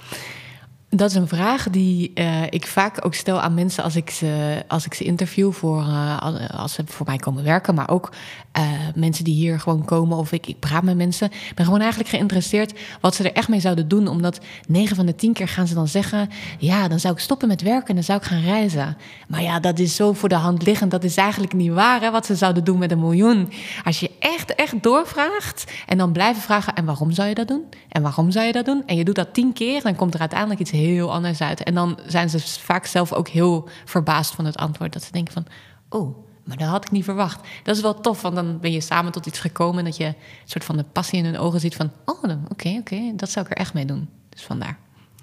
Dat is een vraag die eh, ik vaak ook stel aan mensen als ik ze, als ik ze interview voor eh, als- als ze voor mij komen werken, maar ook eh, mensen die hier gewoon komen of ik, ik praat met mensen. Ik ben gewoon eigenlijk geïnteresseerd wat ze er echt mee zouden doen, omdat 9 van de 10 keer gaan ze dan zeggen: ja, dan zou ik stoppen met werken en dan zou ik gaan reizen. Maar ja, dat is zo voor de hand liggend. Dat is eigenlijk niet waar hè, wat ze zouden doen met een miljoen. Als je echt, echt doorvraagt en dan blijven vragen: en waarom zou je dat doen? En waarom zou je dat doen? En je doet dat tien keer, dan komt er uiteindelijk iets heel anders uit. En dan zijn ze vaak zelf ook heel verbaasd van het antwoord. Dat ze denken van, oh, maar dat had ik niet verwacht. Dat is wel tof, want dan ben je samen tot iets gekomen... en dat je een soort van de passie in hun ogen ziet van... oh, oké, oké, dat zou ik er echt mee doen. Dus vandaar.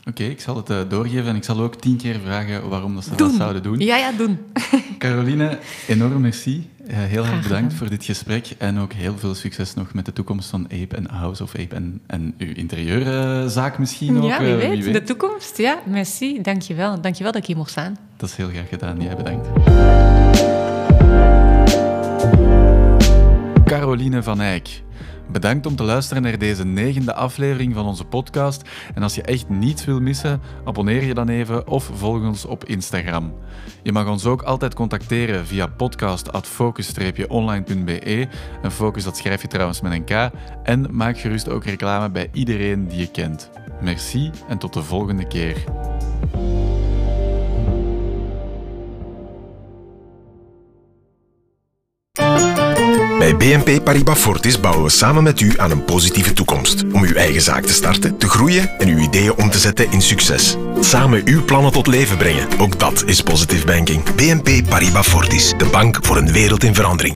Oké, ik zal het eh, doorgeven en ik zal ook tien keer vragen waarom dat ze dat zouden doen. Ja, ja, doen. Caroline, enorm merci. Eh, heel erg bedankt voor dit gesprek en ook heel veel succes nog met de toekomst van Ape en House of Ape en, en uw interieurzaak misschien ook. ja, wie eh, weet, de toekomst. Ja, merci. Dankjewel. Dankjewel dat ik hier mocht staan. Dat is heel graag gedaan. Jij bedankt. Caroline van Eyck. Bedankt om te luisteren naar deze negende aflevering van onze podcast. En als je echt niets wil missen, abonneer je dan even of volg ons op Instagram. Je mag ons ook altijd contacteren via podcast.focus-online.be. En focus dat schrijf je trouwens met een K. En maak gerust ook reclame bij iedereen die je kent. Merci en tot de volgende keer. Bij BNP Paribas Fortis bouwen we samen met u aan een positieve toekomst. Om uw eigen zaak te starten, te groeien en uw ideeën om te zetten in succes. Samen uw plannen tot leven brengen. Ook dat is positive banking. BNP Paribas Fortis, de bank voor een wereld in verandering.